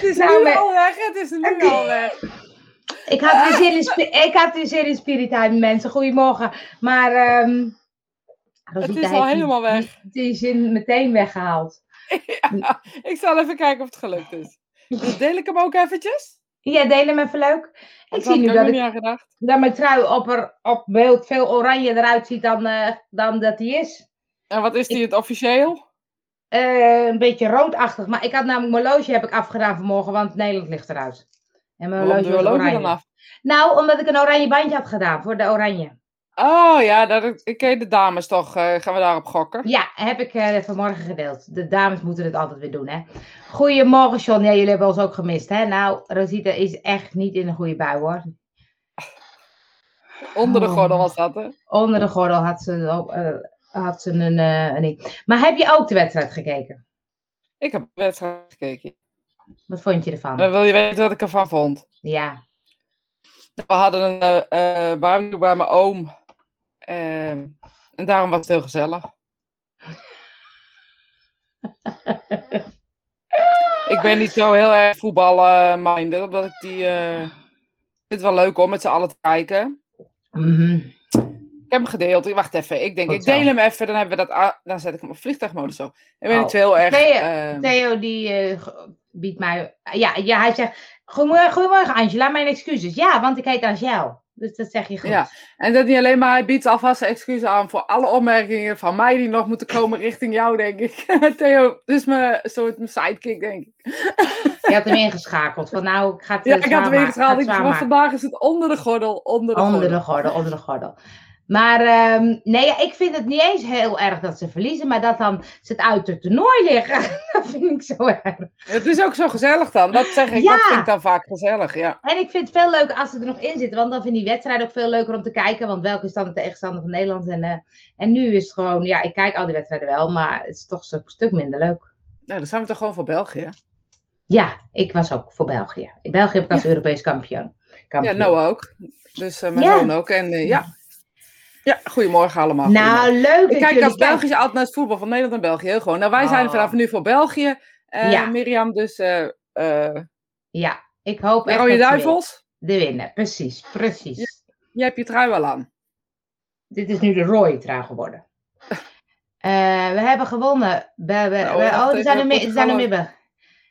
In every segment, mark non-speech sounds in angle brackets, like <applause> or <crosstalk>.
Het is Nou, nu maar- al weg, het is nu al weg. Ik had weer <laughs> zin in, ik had weer zin in Spirit Time, mensen. Goedemorgen. Maar ehm Het is al die- helemaal weg. Die zin meteen weggehaald. <laughs> Ja, ik zal even kijken of het gelukt is. Dus deel ik hem ook eventjes? Ja, deel hem even leuk. Ik zie nu dat, ik, dat mijn trui op, er, op beeld veel oranje eruit ziet dan, eh, dan dat die is. En wat is die het officieel? Eh, een beetje roodachtig. Maar ik had namelijk mijn horloge heb ik afgedaan vanmorgen, want Nederland ligt eruit. En mijn Waarom oranje. dan af? Nou, omdat ik een oranje bandje had gedaan voor de oranje. Oh ja, dat, ik ken de dames toch. eh, gaan we daarop gokken? Ja, heb ik eh, vanmorgen gedeeld. De dames moeten het altijd weer doen, hè. Goedemorgen, John. Ja, jullie hebben ons ook gemist, hè. Nou, Rosita is echt niet in een goede bui, hoor. Onder de Oh. gordel was dat, hè? Onder de gordel had ze, had ze een, eh, een ding. Maar heb je ook de wedstrijd gekeken? Ik heb de wedstrijd gekeken. Wat vond je ervan? En wil je weten wat ik ervan vond? Ja. We hadden een eh eh, barbecue bij mijn oom. Ehm, en daarom was het heel gezellig. <laughs> ik ben niet zo heel erg voetbalminded, omdat ik die... eh, vind het wel leuk om met z'n allen te kijken. Mhm. Ik heb hem gedeeld. Ik- Wacht even. Ik denk, Goed ik zo. deel hem even. Dan, hebben we dat, dan zet ik hem op vliegtuigmodus zo. Ik ben Oh. heel erg... Theo, eh, Theo die eh, biedt mij... Ja, ja, hij zegt... Goedemorgen, goedemorgen Angela, mijn excuses. Ja, want ik heet Angel. Dus dat zeg je goed. Ja. En dat niet alleen maar, hij biedt alvast excuses aan voor alle opmerkingen van mij die nog moeten komen richting jou, denk ik. <laughs> Theo, dus mijn soort mijn sidekick, denk ik. Je had hem ingeschakeld. Van nou, ik ga het Ja, eh, ik had hem Ik maken. vandaag is het onder de gordel, onder de Onder gordel. de gordel, onder de gordel. Maar ehm, nee, ja, ik vind het niet eens heel erg dat ze verliezen, maar dat dan ze het uit het toernooi liggen, <laughs> dat vind ik zo erg. Het is ook zo gezellig dan. Dat zeg ik, Ja. dat vind ik dan vaak gezellig, ja. En ik vind het veel leuker als ze er nog in zitten, want dan vind ik die wedstrijd ook veel leuker om te kijken, want welke is dan de tegenstander van Nederland? En, eh, en nu is het gewoon, ja, ik kijk al die wedstrijden wel, maar het is toch een stuk minder leuk. Nou, dan zijn we toch gewoon voor België. Ja, ik was ook voor België. In België heb ik als Europees kampioen. Ja, kampioen. Noah ook. Dus eh, mijn Ja. zoon ook. En eh, ja. Ja, goedemorgen allemaal. Nou, leuk Ik kijk als. Belgisch altijd naar het voetbal van Nederland en België. Heel gewoon. Nou, wij zijn Oh. vanaf nu voor België. eh, Ja. Mirjam, dus eh eh Ja, ik hoop de echt Rode Duivels. de winnen. Precies, precies. Je hebt je trui wel aan. Dit is nu de rode trui geworden. We hebben gewonnen. We, Nou, wacht oh, er zijn er meer. Er zijn er meer.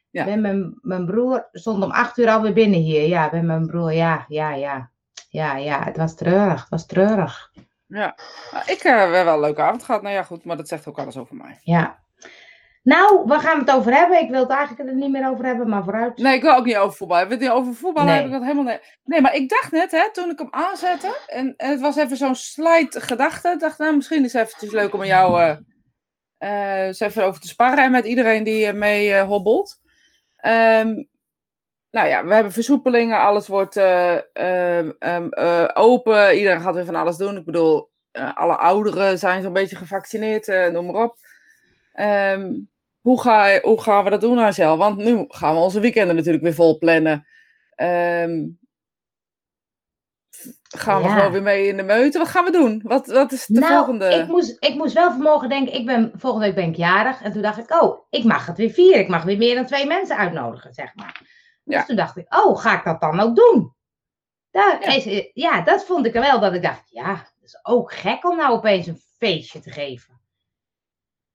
Ja. Bij Mijn, mijn broer stond om acht uur alweer binnen hier. Ja, bij mijn broer. Ja, ja, ja. Ja, ja, het was treurig. Het was treurig. Ja. Nou, ik eh, heb wel een leuke avond gehad. Nou ja, goed. Maar dat zegt ook alles over mij. Ja. Nou, waar gaan we het over hebben? Ik wil het eigenlijk er niet meer over hebben, maar vooruit. Nee, ik wil ook niet over voetbal. hebben. Niet over voetbal Nee. heb ik dat helemaal niet. Nee, maar ik dacht net, hè, toen ik hem aanzette. En, en het was even zo'n slide gedachte. Ik dacht, nou, misschien is het eventjes leuk om jou eh, eh, eens even over te sparren. En met iedereen die eh, mee hobbelt. Ehm, nou ja, we hebben versoepelingen. Alles wordt eh, ehm, ehm, eh, open. Iedereen gaat weer van alles doen. Ik bedoel, eh, alle ouderen zijn zo'n beetje gevaccineerd. noem maar op. Ehm, hoe, ga, hoe gaan we dat doen, Angel? Want nu gaan we onze weekenden natuurlijk weer vol plannen. Gaan we Ja. gewoon weer mee in de meute? Wat gaan we doen? Wat, wat is de nou, volgende? ik moest, ik moest wel vanmorgen denken, ik ben, volgende week ben ik jarig. En toen dacht ik, oh, ik mag het weer vieren. Ik mag weer meer dan twee mensen uitnodigen, zeg maar. Ja. Dus toen dacht ik, oh, ga ik dat dan ook doen? Daar Ja. is, ja, dat vond ik er wel, dat ik dacht, ja, dat is ook gek om nou opeens een feestje te geven.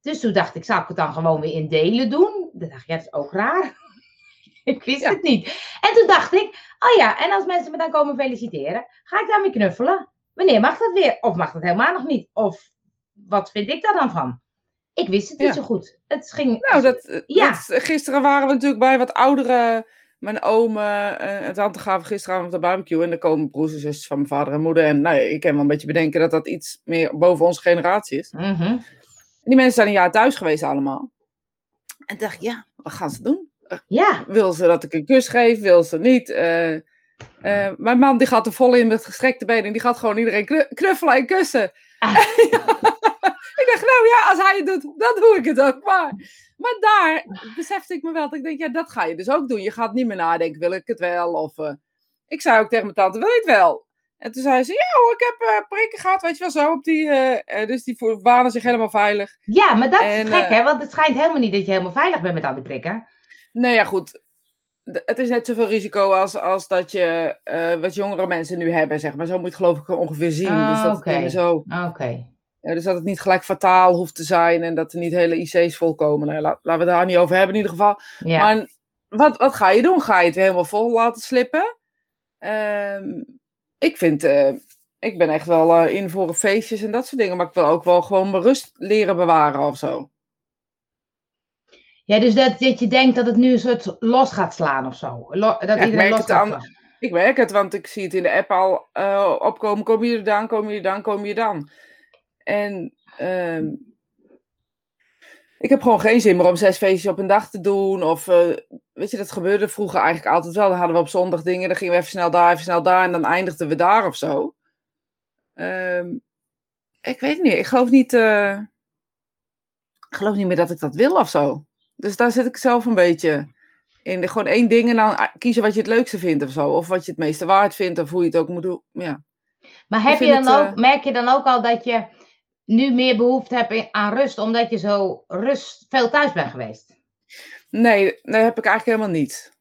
Dus toen dacht ik, zou ik het dan gewoon weer in delen doen? Dan dacht ik, ja, dat is ook raar. <laughs> ik wist Ja. het niet. En toen dacht ik, oh ja, en als mensen me dan komen feliciteren, ga ik daarmee knuffelen? Wanneer mag dat weer? Of mag dat helemaal nog niet? Of wat vind ik daar dan van? Ik wist het niet Ja. zo goed. Het ging, Nou, dat, eh, Ja. dat- gisteren waren we natuurlijk bij wat oudere. Mijn oom eh, en tante gaven gisteravond op de barbecue. En er komen broers en zusjes van mijn vader en moeder. En nou, ik kan wel een beetje bedenken dat dat iets meer boven onze generatie is. Mhm. En die mensen zijn een jaar thuis geweest allemaal. En toen dacht ik, ja, wat gaan ze doen? Ja, Wil ze dat ik een kus geef? Wil ze niet? Eh, eh, mijn man die gaat er vol in met gestrekte benen. En die gaat gewoon iedereen knu- knuffelen en kussen. Ah. <laughs> ik dacht, nou ja, als hij het doet, dan doe ik het ook maar. Maar daar besefte ik me wel dat ik denk, ja, dat ga je dus ook doen. Je gaat niet meer nadenken, wil ik het wel? Of, eh, ik zei ook tegen mijn tante, wil je het wel? En toen zei ze, ja hoor, ik heb eh, prikken gehad, weet je wel, zo op die... eh, dus die waren zich helemaal veilig. ja maar dat En, is gek, hè? Want het schijnt helemaal niet dat je helemaal veilig bent met al die prikken. Nee, ja goed. het is net zoveel risico als, als dat je wat jongere mensen nu hebben, zeg maar. Zo moet je het geloof ik ongeveer zien. dus Ah, dat meer zo, Ah, Oké. Dus dat het niet gelijk fataal hoeft te zijn en dat er niet hele IC's volkomen. Nou, laat, laten we het daar niet over hebben in ieder geval. Ja. Maar wat, wat ga je doen? Ga je het helemaal vol laten slippen? Ehm, ik vind, eh, ik ben echt wel eh, in voor feestjes en dat soort dingen. Maar ik wil ook wel gewoon mijn rust leren bewaren of zo. ja, dus dat, dat je denkt dat het nu een soort los gaat slaan of zo. Lo- dat ik iedereen merk los het gaat slaan. Ik merk het, want ik zie het in de app al eh, opkomen. Kom je er dan, kom je er dan, kom je dan. En ehm, ik heb gewoon geen zin meer om zes feestjes op een dag te doen. Of, eh, weet je, dat gebeurde vroeger eigenlijk altijd wel. Dan hadden we op zondag dingen, dan gingen we even snel daar, even snel daar. En dan eindigden we daar of zo. Ehm, ik weet het niet. Ik geloof niet, eh, ik geloof niet meer dat ik dat wil of zo. Dus daar zit ik zelf een beetje in. Gewoon één ding en dan kiezen wat je het leukste vindt of zo. Of wat je het meeste waard vindt of hoe je het ook moet doen. Ja. Maar heb je dan het, ook, merk je dan ook al dat je nu meer behoefte hebt aan rust, omdat je zo rust veel thuis bent geweest? Nee, dat heb ik eigenlijk helemaal niet.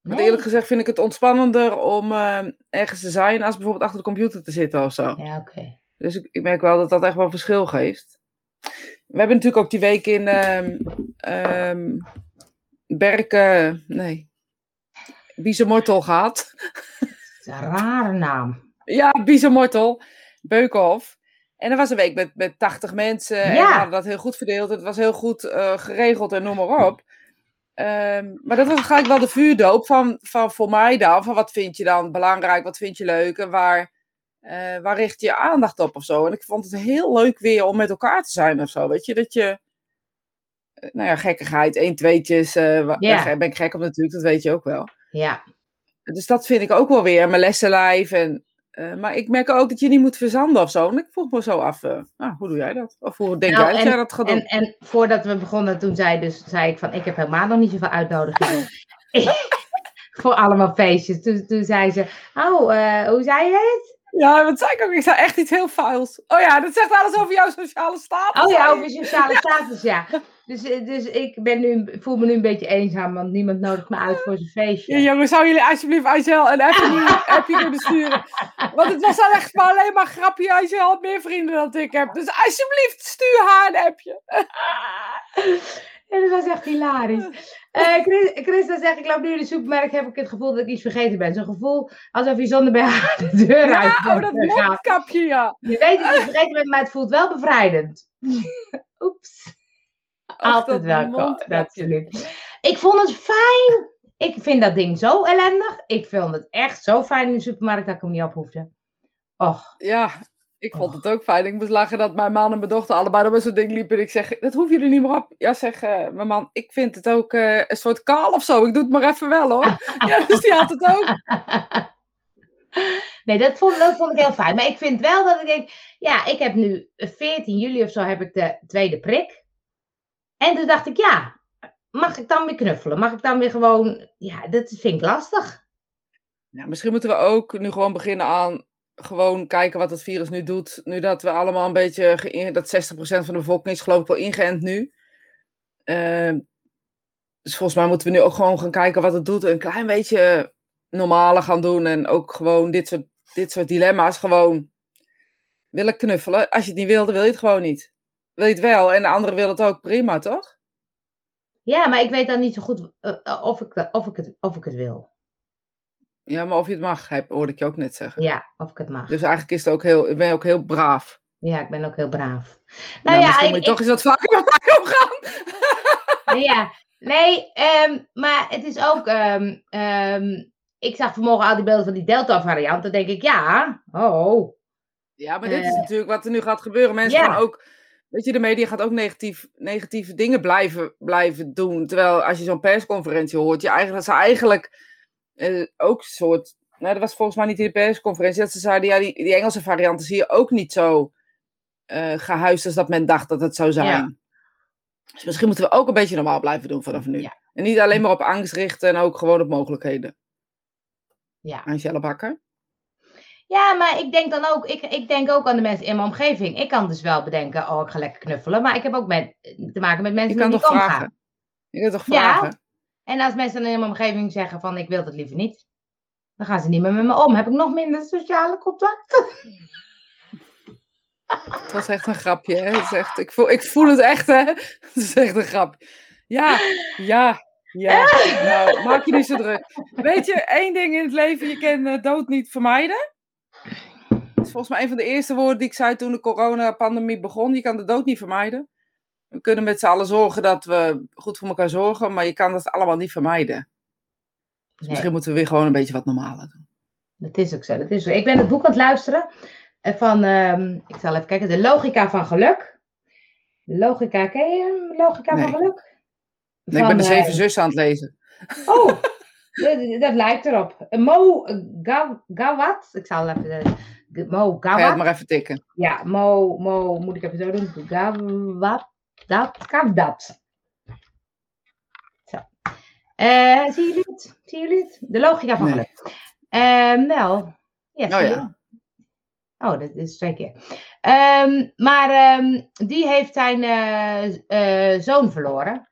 Want Nee? eerlijk gezegd vind ik het ontspannender om eh, ergens te zijn als bijvoorbeeld achter de computer te zitten of zo. Ja, oké. Dus ik, ik merk wel dat dat echt wel verschil geeft. We hebben natuurlijk ook die week in ehm ehm Berken, nee, Biesemortel gehad. Dat is een rare naam. Ja, Biesemortel, Beukenhof. En er was een week met, met 80 mensen en we Ja. hadden dat heel goed verdeeld. Het was heel goed eh, geregeld en noem maar op. Ehm, maar dat was gelijk wel de vuurdoop van, van voor mij dan. Van wat vind je dan belangrijk, wat vind je leuk en waar, eh, waar richt je je aandacht op of zo. En ik vond het heel leuk weer om met elkaar te zijn of zo. Weet je, dat je, eh, nou ja, gekkigheid, één, tweetjes. Ja. daar ben ik gek op natuurlijk, dat weet je ook wel. Ja. Dus dat vind ik ook wel weer, mijn lessenlijf. En, eh, maar ik merk ook dat je niet moet verzanden of zo. En ik vroeg me zo af, eh, nou, hoe doe jij dat? Of hoe denk Nou, jij dat jij dat gaat doen? En, en voordat we begonnen, toen zei, dus, zei ik van, ik heb helemaal nog niet zoveel uitnodigingen. <laughs> <laughs> voor allemaal feestjes. Toen, toen zei ze, oh, eh, hoe zei je het? Ja, wat zei ik ook? Ik zei echt iets heel fouls. Oh ja, dat zegt alles over jouw sociale status. Oh ja, over sociale status, ja. <laughs> Dus, eh, dus ik ben nu, voel me nu een beetje eenzaam, want niemand nodigt me uit voor zijn feestje. Ja, jongens, zou jullie alsjeblieft Angel een appje, <laughs> kunnen sturen? Want het was dan echt maar alleen maar grapje. Angel had meer vrienden dan ik heb. Dus alsjeblieft, stuur haar een appje. <laughs> Ja, dat was echt hilarisch. Eh Chris, Christa zegt, ik loop nu in de supermarkt, heb ik het gevoel dat ik iets vergeten ben. Zo'n gevoel alsof je zonder bij haar de deur Ja, uit oh, dat mondkapje, ja. Je weet dat je het vergeten bent, maar het voelt wel bevrijdend. <laughs> Oeps. Altijd welkom, natuurlijk. Ik vond het fijn. Ik vind dat ding zo ellendig. Ik vond het echt zo fijn in de supermarkt dat ik hem niet op hoefde. Och, Ja, ik vond het ook fijn. Ik moest lachen dat mijn man en mijn dochter allebei door met zo'n ding liepen. En ik zeg, dat hoef je er niet meer op. Ja, zeg eh, mijn man, ik vind het ook eh, een soort kaal of zo. Ik doe het maar even wel hoor. <laughs> ja, dus die had het ook. <laughs> Nee, dat vond, dat vond ik heel fijn. Maar ik vind wel dat ik denk, ja, ik heb nu 14 juli of zo heb ik de tweede prik. En toen dacht ik, ja, mag ik dan weer knuffelen? Mag ik dan weer gewoon, ja, dat vind ik lastig. Ja, misschien moeten we ook nu gewoon beginnen aan gewoon kijken wat het virus nu doet. Nu dat we allemaal een beetje, dat 60% van de bevolking is geloof ik wel ingeënt nu. Eh, dus volgens mij moeten we nu ook gewoon gaan kijken wat het doet. Een klein beetje normaler gaan doen. En ook gewoon dit soort, dit soort dilemma's gewoon willen knuffelen. Als je het niet wil, dan wil je het gewoon niet. Wil je het wel en de andere wil het ook, prima toch? Ja, maar ik weet dan niet zo goed eh, eh, of, ik, dat- of, ik het, of ik het wil. Ja, maar of je het mag, hoorde ik je ook net zeggen. Ja, of ik het mag. Dus eigenlijk is het ook heel, ben je ook heel braaf. Ja, ik ben ook heel braaf. Nou, Nou, ja, misschien ik, moet je toch eens wat vaker met mij omgaan. ik- <laughs> ja, nee, ehm, maar het is ook, ehm, ehm, ik zag vanmorgen al die beelden van die Delta-variant. Dan denk ik, ja, oh, Ja, maar dit is Eh, natuurlijk wat er nu gaat gebeuren. Mensen ja. gaan ook, weet je, de media gaat ook negatief, negatieve dingen blijven, blijven doen. Terwijl als je zo'n persconferentie hoort, je eigenlijk, dat ze eigenlijk eh, ook een soort, nou dat was volgens mij niet in de persconferentie, dat ze zeiden, ja, die, die Engelse varianten zie je ook niet zo eh gehuisd als dat men dacht dat het zou zijn. Ja. Dus misschien moeten we ook een beetje normaal blijven doen vanaf nu. Ja. En niet alleen maar op angst richten en ook gewoon op mogelijkheden. ja. Angela Bakker. Ja, maar ik denk dan ook, ik, ik denk ook aan de mensen in mijn omgeving. Ik kan dus wel bedenken, oh, ik ga lekker knuffelen. Maar ik heb ook met, te maken met mensen die toch niet vragen? Je kan toch Ja. vragen? En als mensen in mijn omgeving zeggen van ik wil het liever niet, dan gaan ze niet meer met me om. Heb ik nog minder sociale contacten? Het <laughs> was echt een grapje. Hè? Het is echt, ik, voel, ik voel het echt, hè? <laughs> Het is echt een grap. Ja, ja, ja. <laughs> Nou, maak je niet zo druk. Weet je, één ding in het leven, je kan uh, dood niet vermijden. Volgens mij een van de eerste woorden die ik zei toen de coronapandemie begon. Je kan de dood niet vermijden. We kunnen met z'n allen zorgen dat we goed voor elkaar zorgen, maar je kan dat allemaal niet vermijden. Dus Nee. misschien moeten we weer gewoon een beetje wat normaler doen. Dat is ook zo. Dat is zo. Ik ben het boek aan het luisteren eh, van, ehm, ik zal even kijken, De Logica van Geluk. De Logica, ken je hem? Logica Nee. van Geluk? Nee, ik ben de eh, Zeven Zussen aan het lezen. Oh, <laughs> dat, dat lijkt erop. Mo Gaw- Gawat, ik zal even, eh, Mo Ga je het Gawat. maar even tikken. Ja, Mo, Mo, moet ik even zo doen? Gawat, dat, Gawdat. Zo. Eh, zien jullie het? Zien jullie het? De logica van Nee. geluk. Ehm, wel, ja, Oh ja. Oh, dat is twee keer. Ehm, maar ehm, die heeft zijn eh, zoon verloren.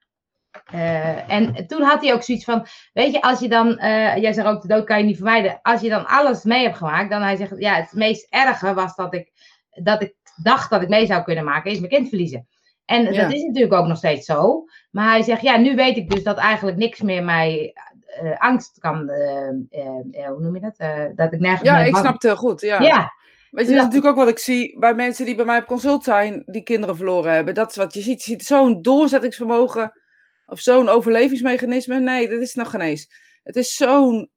Eh, en toen had hij ook zoiets van, weet je, als je dan, eh, jij zegt ook de dood kan je niet vermijden, als je dan alles mee hebt gemaakt, dan hij zegt, ja, het meest erge was dat ik, dat ik dacht dat ik mee zou kunnen maken, is mijn kind verliezen. En Ja. dat is natuurlijk ook nog steeds zo. Maar hij zegt, ja, nu weet ik dus dat eigenlijk niks meer mij eh, angst kan, hoe noem je dat? Dat ik nergens Ja, ik snap het heel goed. Ja. Ja, Weet je, dat is natuurlijk ook wat ik zie bij mensen die bij mij op consult zijn, die kinderen verloren hebben. Dat is wat je ziet. Je ziet zo'n doorzettingsvermogen of zo'n overlevingsmechanisme. Nee, dat is nog geen eens. Het is zo'n.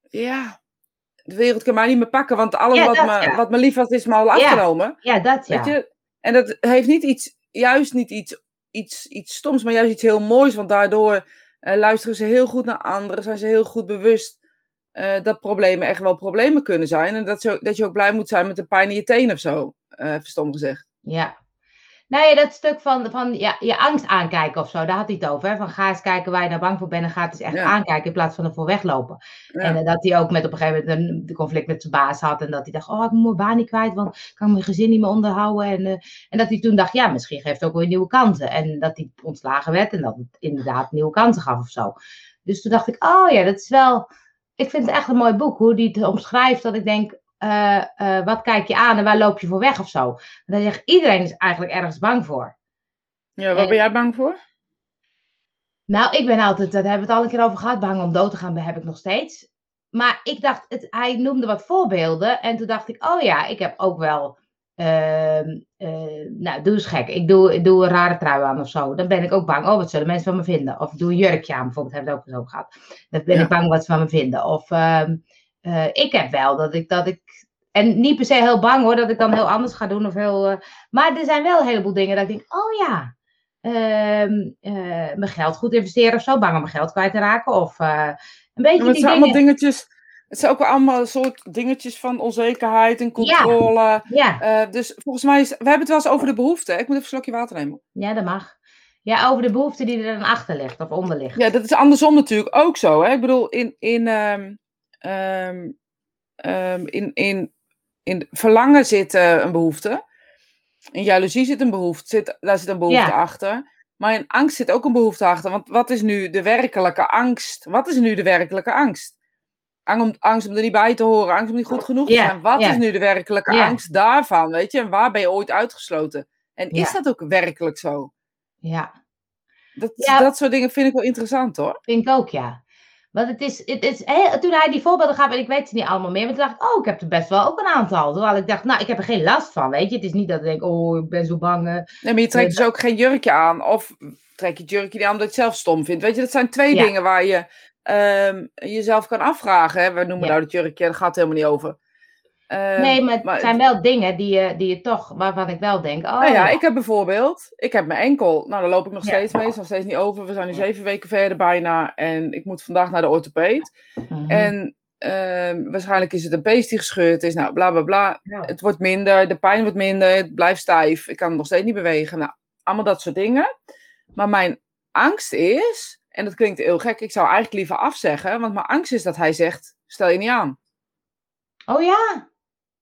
Ja. De wereld kan mij niet meer pakken, want alles Ja, wat, dat, me, ja. wat me lief was, is me al afgenomen. ja, dat ja. Weet je? En dat heeft niet iets, juist niet iets, iets, iets stoms, maar juist iets heel moois. Want daardoor eh, luisteren ze heel goed naar anderen, zijn ze heel goed bewust eh, dat problemen echt wel problemen kunnen zijn. En dat, je, dat je ook blij moet zijn met een pijn in je teen of zo, stom gezegd. Ja. Nee, dat stuk van, van ja, je angst aankijken of zo, daar had hij het over. Hè? Van ga eens kijken waar je nou bang voor bent en ga het eens echt Ja. aankijken in plaats van ervoor weglopen. Ja. En eh, dat hij ook met op een gegeven moment een, de conflict met zijn baas had. En dat hij dacht, oh ik moet mijn baan niet kwijt, want ik kan mijn gezin niet meer onderhouden. En, eh, en dat hij toen dacht, ja misschien geeft het ook weer nieuwe kansen. En dat hij ontslagen werd en dat het inderdaad nieuwe kansen gaf of zo. Dus toen dacht ik, oh ja, dat is wel, ik vind het echt een mooi boek. Hoe hij het omschrijft, dat ik denk, eh, eh, wat kijk je aan en waar loop je voor weg of zo. Dan zegt iedereen is eigenlijk ergens bang voor. Ja, waar En- ben jij bang voor? Nou, ik ben altijd, daar hebben we het al een keer over gehad, bang om dood te gaan, heb ik nog steeds. Maar ik dacht, het, hij noemde wat voorbeelden en toen dacht ik, oh ja, ik heb ook wel, ehm, eh, nou doe eens gek, ik doe, ik doe een rare trui aan of zo. Dan ben ik ook bang, oh wat zullen mensen van me vinden? Of doe een jurkje aan, bijvoorbeeld, hebben we het ook zo gehad. Dan ben Ja. ik bang wat ze van me vinden. Of eh, ik heb wel dat ik, dat ik, en niet per se heel bang hoor, dat ik dan heel anders ga doen of heel, eh, maar er zijn wel een heleboel dingen dat ik denk, oh ja, ehm, eh, mijn geld goed investeren of zo, bang om mijn geld kwijt te raken. Of een beetje Ja, het zijn dingen. allemaal dingetjes. Het zijn ook wel allemaal soort dingetjes van onzekerheid en controle. Ja, dus volgens mij is. We hebben het wel eens over de behoeften. Ik moet even een slokje water nemen. ja, dat mag. Ja, over de behoefte die er dan achter ligt of onder ligt. Ja, dat is andersom natuurlijk ook zo. Hè? Ik bedoel, in, in, ehm, ehm, ehm, in, in, in verlangen zit eh, een behoefte. In jaloezie zit een behoefte. Zit, daar zit een behoefte Ja. achter. Maar in angst zit ook een behoefte achter. Want wat is nu de werkelijke angst? Wat is nu de werkelijke angst? Om- Angst om er niet bij te horen, angst om niet goed genoeg te Ja, zijn. Wat ja. is nu de werkelijke angst daarvan? Weet je, en waar ben je ooit uitgesloten? En is dat ook werkelijk zo? Ja, Dat, dat soort dingen vind ik wel interessant hoor. vind ik ook, ja. Want het is, het is toen hij die voorbeelden gaf, en ik weet ze niet allemaal meer, maar toen dacht ik, oh, ik heb er best wel ook een aantal. Terwijl ik dacht, nou, ik heb er geen last van, weet je. Het is niet dat ik denk, oh, ik ben zo bang. eh. Nee, maar je trekt Nee, dus ook geen jurkje aan. Of trek je het jurkje niet aan omdat je het zelf stom vindt. Weet je, dat zijn twee Ja. dingen waar je ehm, jezelf kan afvragen. Hè? We noemen Ja. nou het jurkje, daar gaat het helemaal niet over. Ehm, nee, maar het maar- zijn wel dingen die je, die je toch, waarvan ik wel denk, oh, nou ja, ik heb bijvoorbeeld, ik heb mijn enkel. Nou, daar loop ik nog Ja. steeds mee. Is nog steeds niet over. We zijn nu Ja. zeven weken verder bijna. En ik moet vandaag naar de orthopeed. Mhm. En ehm, waarschijnlijk is het een pees die gescheurd is. Nou, bla bla bla. Het wordt minder, de pijn wordt minder, het blijft stijf. Ik kan het nog steeds niet bewegen. Nou, allemaal dat soort dingen. Maar mijn angst is, en dat klinkt heel gek, ik zou eigenlijk liever afzeggen. Want mijn angst is dat hij zegt, stel je niet aan. Oh ja?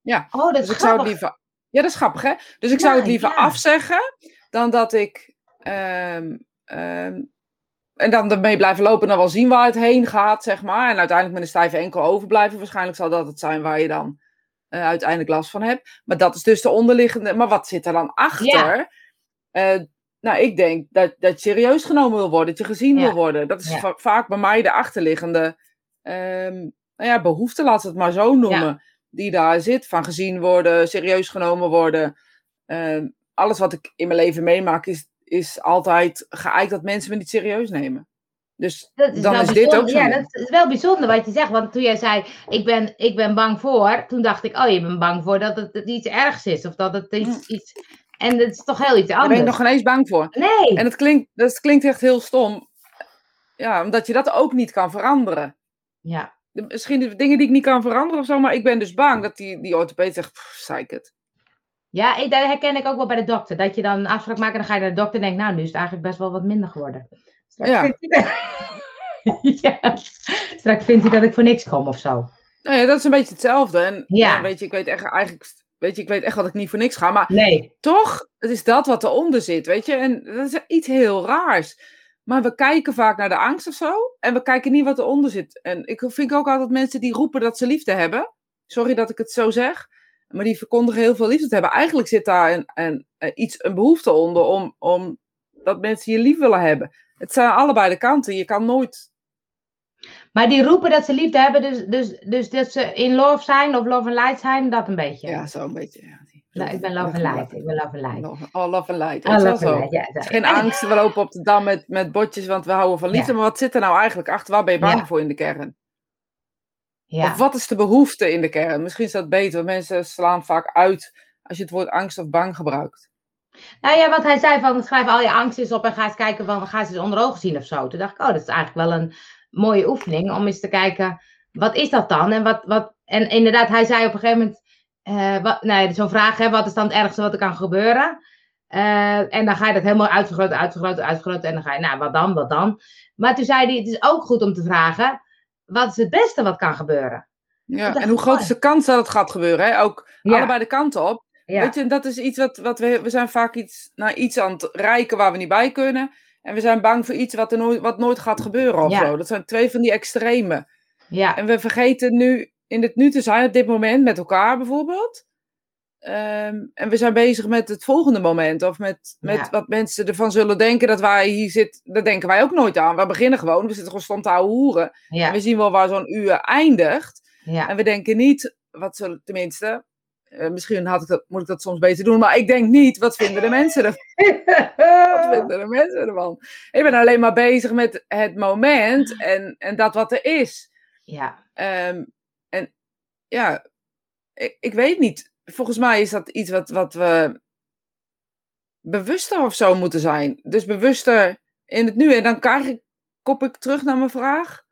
Ja, Oh, dat is Dus ik zou het grappig. liever... Ja, dat is grappig, hè? Dus ik zou Ja, het liever ja. afzeggen dan dat ik... ehm, ehm, en dan ermee blijven lopen en dan wel zien waar het heen gaat, zeg maar. En uiteindelijk met een stijve enkel overblijven. Waarschijnlijk zal dat het zijn waar je dan eh, uiteindelijk last van hebt. Maar dat is dus de onderliggende. Maar wat zit er dan achter? Eh, nou, ik denk dat, dat je serieus genomen wil worden, dat je gezien wil worden. Dat is va- vaak bij mij de achterliggende ehm, nou ja, behoefte, laat het maar zo noemen. Die daar zit. Van gezien worden, serieus genomen worden. Ehm, alles wat ik in mijn leven meemaak is, is altijd geëikt dat mensen me niet serieus nemen. Dus Dat is dan is dit ook zo. Ja, dat is wel bijzonder wat je zegt. Want toen jij zei, ik ben, ik ben bang voor. Toen dacht ik, oh, je bent bang voor dat het, iets ergs is. Of dat het iets... iets en dat is toch heel iets daar ben anders. ik nog geen eens bang voor. Nee. En het klinkt, dat klinkt echt heel stom. Ja, omdat je dat ook niet kan veranderen. Ja. De- Misschien de dingen die ik niet kan veranderen of zo, maar ik ben dus bang dat die, die orthopeed zegt, pff, zeik het. Ja, ik, dat herken ik ook wel bij de dokter. Dat je dan een afspraak maakt en dan ga je naar de dokter en denkt, nou, nu is het eigenlijk best wel wat minder geworden. Straks Ja. vindt hij <laughs> ja. Straks vindt hij dat ik voor niks kom of zo. Nou ja, dat is een beetje hetzelfde. En Ja. ja, weet je, ik weet echt, eigenlijk, weet je, ik weet echt dat ik niet voor niks ga, maar Nee. toch, het is dat wat eronder zit, weet je. En dat is iets heel raars. Maar we kijken vaak naar de angst of zo. En we kijken niet wat eronder zit. En ik vind ook altijd mensen die roepen dat ze liefde hebben. Sorry dat ik het zo zeg. Maar die verkondigen heel veel liefde te hebben. Eigenlijk zit daar een, een, een- iets, een behoefte onder om, om dat mensen je lief willen hebben. Het zijn allebei de kanten. Je kan nooit. Maar die roepen dat ze liefde hebben, dus, dus, dus dat ze in love zijn of love and light zijn, dat een beetje. Ja, zo een beetje. Ja, Nou, ik ben love and light. Ik ben love and light. Love- Oh, love and light. Oh, Het is wel love and zo. light, ja, geen angst. We lopen op de dam met, met botjes, want we houden van liefde. Ja. Maar wat zit er nou eigenlijk achter? Waar ben je bang Ja. voor in de kern? Ja. Of wat is de behoefte in de kern? Misschien is dat beter. Mensen slaan vaak uit als je het woord angst of bang gebruikt. Nou ja, wat hij zei van schrijf al je angst eens op en ga eens kijken van ga eens onder ogen zien of zo. Toen dacht ik, oh, dat is eigenlijk wel een mooie oefening om eens te kijken, wat is dat dan? En, wat, wat, en inderdaad, hij zei op een gegeven moment, wat, nou ja, zo'n vraag, hè, wat is dan het ergste wat er kan gebeuren? Eh, en dan ga je dat helemaal uitvergroten, uitvergroten, uitvergroten. En dan ga je, nou, wat dan, wat dan? Maar toen zei hij, het is ook goed om te vragen, wat is het beste wat kan gebeuren? Ja, en hoe groot is de kans dat het gaat gebeuren? Hè? Ook Ja. allebei de kanten op. Ja, Weet je, dat is iets wat, wat we, we zijn vaak iets, naar iets aan het reiken waar we niet bij kunnen. En we zijn bang voor iets wat, er nooit, wat nooit gaat gebeuren of Ja. zo. Dat zijn twee van die extremen. ja, En we vergeten nu in het nu te zijn, op dit moment, met elkaar bijvoorbeeld. Ehm, en we zijn bezig met het volgende moment. Of met, met Ja. wat mensen ervan zullen denken dat wij hier zitten. Daar denken wij ook nooit aan. We beginnen gewoon. We zitten gewoon stom te hoeren. En we zien wel waar zo'n uur eindigt. ja. En we denken niet, wat zullen tenminste. eh, misschien had ik dat, moet ik dat soms beter doen. Maar ik denk niet, wat vinden de mensen ervan? <laughs> Wat vinden de mensen ervan? Ik ben alleen maar bezig met het moment en, en dat wat er is. ja, Ehm, ja, ik, ik weet niet. Volgens mij is dat iets wat, wat we bewuster of zo moeten zijn. Dus bewuster in het nu. En dan krijg ik, kop ik terug naar mijn vraag.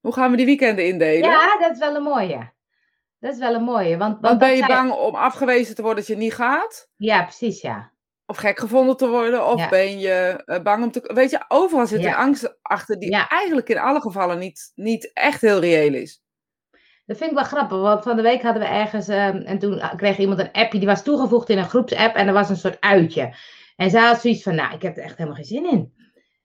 Hoe gaan we die weekenden indelen? ja, dat is wel een mooie. Dat is wel een mooie. Want, want Want ben je bang om afgewezen te worden dat je niet gaat? Ja, precies, ja. Of gek gevonden te worden? Of Ja. ben je eh, bang om te... Weet je, overal zit Ja. een angst achter die Ja. eigenlijk in alle gevallen niet, niet echt heel reëel is. Dat vind ik wel grappig, want van de week hadden we ergens, ehm, en toen kreeg iemand een appje, die was toegevoegd in een groepsapp en er was een soort uitje. En zij had zoiets van, nou, ik heb er echt helemaal geen zin in.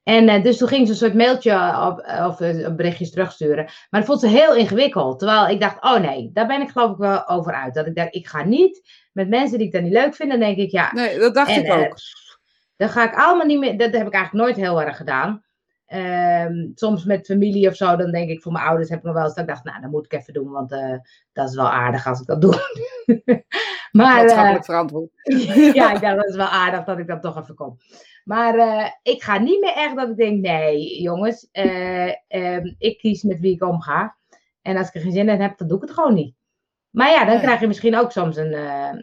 En eh, dus toen ging ze een soort mailtje op, of eh, berichtjes terugsturen. Maar dat vond ze heel ingewikkeld. Terwijl ik dacht, oh nee, daar ben ik geloof ik wel over uit. Dat ik dacht, ik ga niet met mensen die ik dan niet leuk vind. Dan denk ik, ja, Nee, dat dacht En, ik eh, ook. dat ga ik allemaal niet meer. Dat heb ik eigenlijk nooit heel erg gedaan. Ehm, soms met familie of zo, dan denk ik voor mijn ouders heb ik nog wel eens dat ik dacht, nou, dat moet ik even doen, want eh, dat is wel aardig als ik dat doe. <laughs> maar Maatschappelijk verantwoord. <laughs> ja, dat is wel aardig dat ik dat toch even kom. Maar eh, ik ga niet meer echt dat ik denk, nee, jongens, eh, ehm, ik kies met wie ik omga. En als ik er geen zin in heb, dan doe ik het gewoon niet. Maar ja, dan Nee. krijg je misschien ook soms een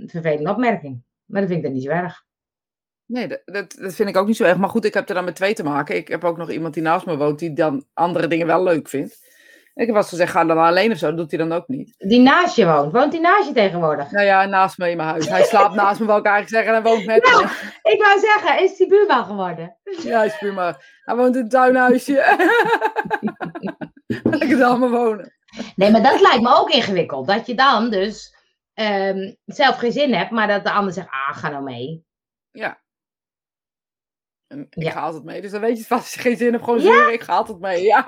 vervelende opmerking. Maar dat vind ik dan niet zo erg. Nee, dat, dat, vind ik ook niet zo erg. Maar goed, ik heb er dan met twee te maken. Ik heb ook nog iemand die naast me woont, die dan andere dingen wel leuk vindt. Ik heb wel eens gezegd, ga dan alleen of zo. Dat doet hij dan ook niet. Die naast je woont. Woont die naast je tegenwoordig? Nou ja, naast me in mijn huis. Hij slaapt naast me, wil ik eigenlijk zeggen. En hij woont met Nou. me. Ik wou zeggen, is die buurman geworden? Ja, hij is prima. Hij woont in een tuinhuisje. Lekker dan maar wonen. Nee, maar dat lijkt me ook ingewikkeld. Dat je dan dus ehm, zelf geen zin hebt, maar dat de ander zegt, ah, ga nou mee. Ja. En ik Ja. ga altijd mee. Dus dan weet je het vast als je geen zin hebt, gewoon zeuren. Ik ga altijd mee. Ja.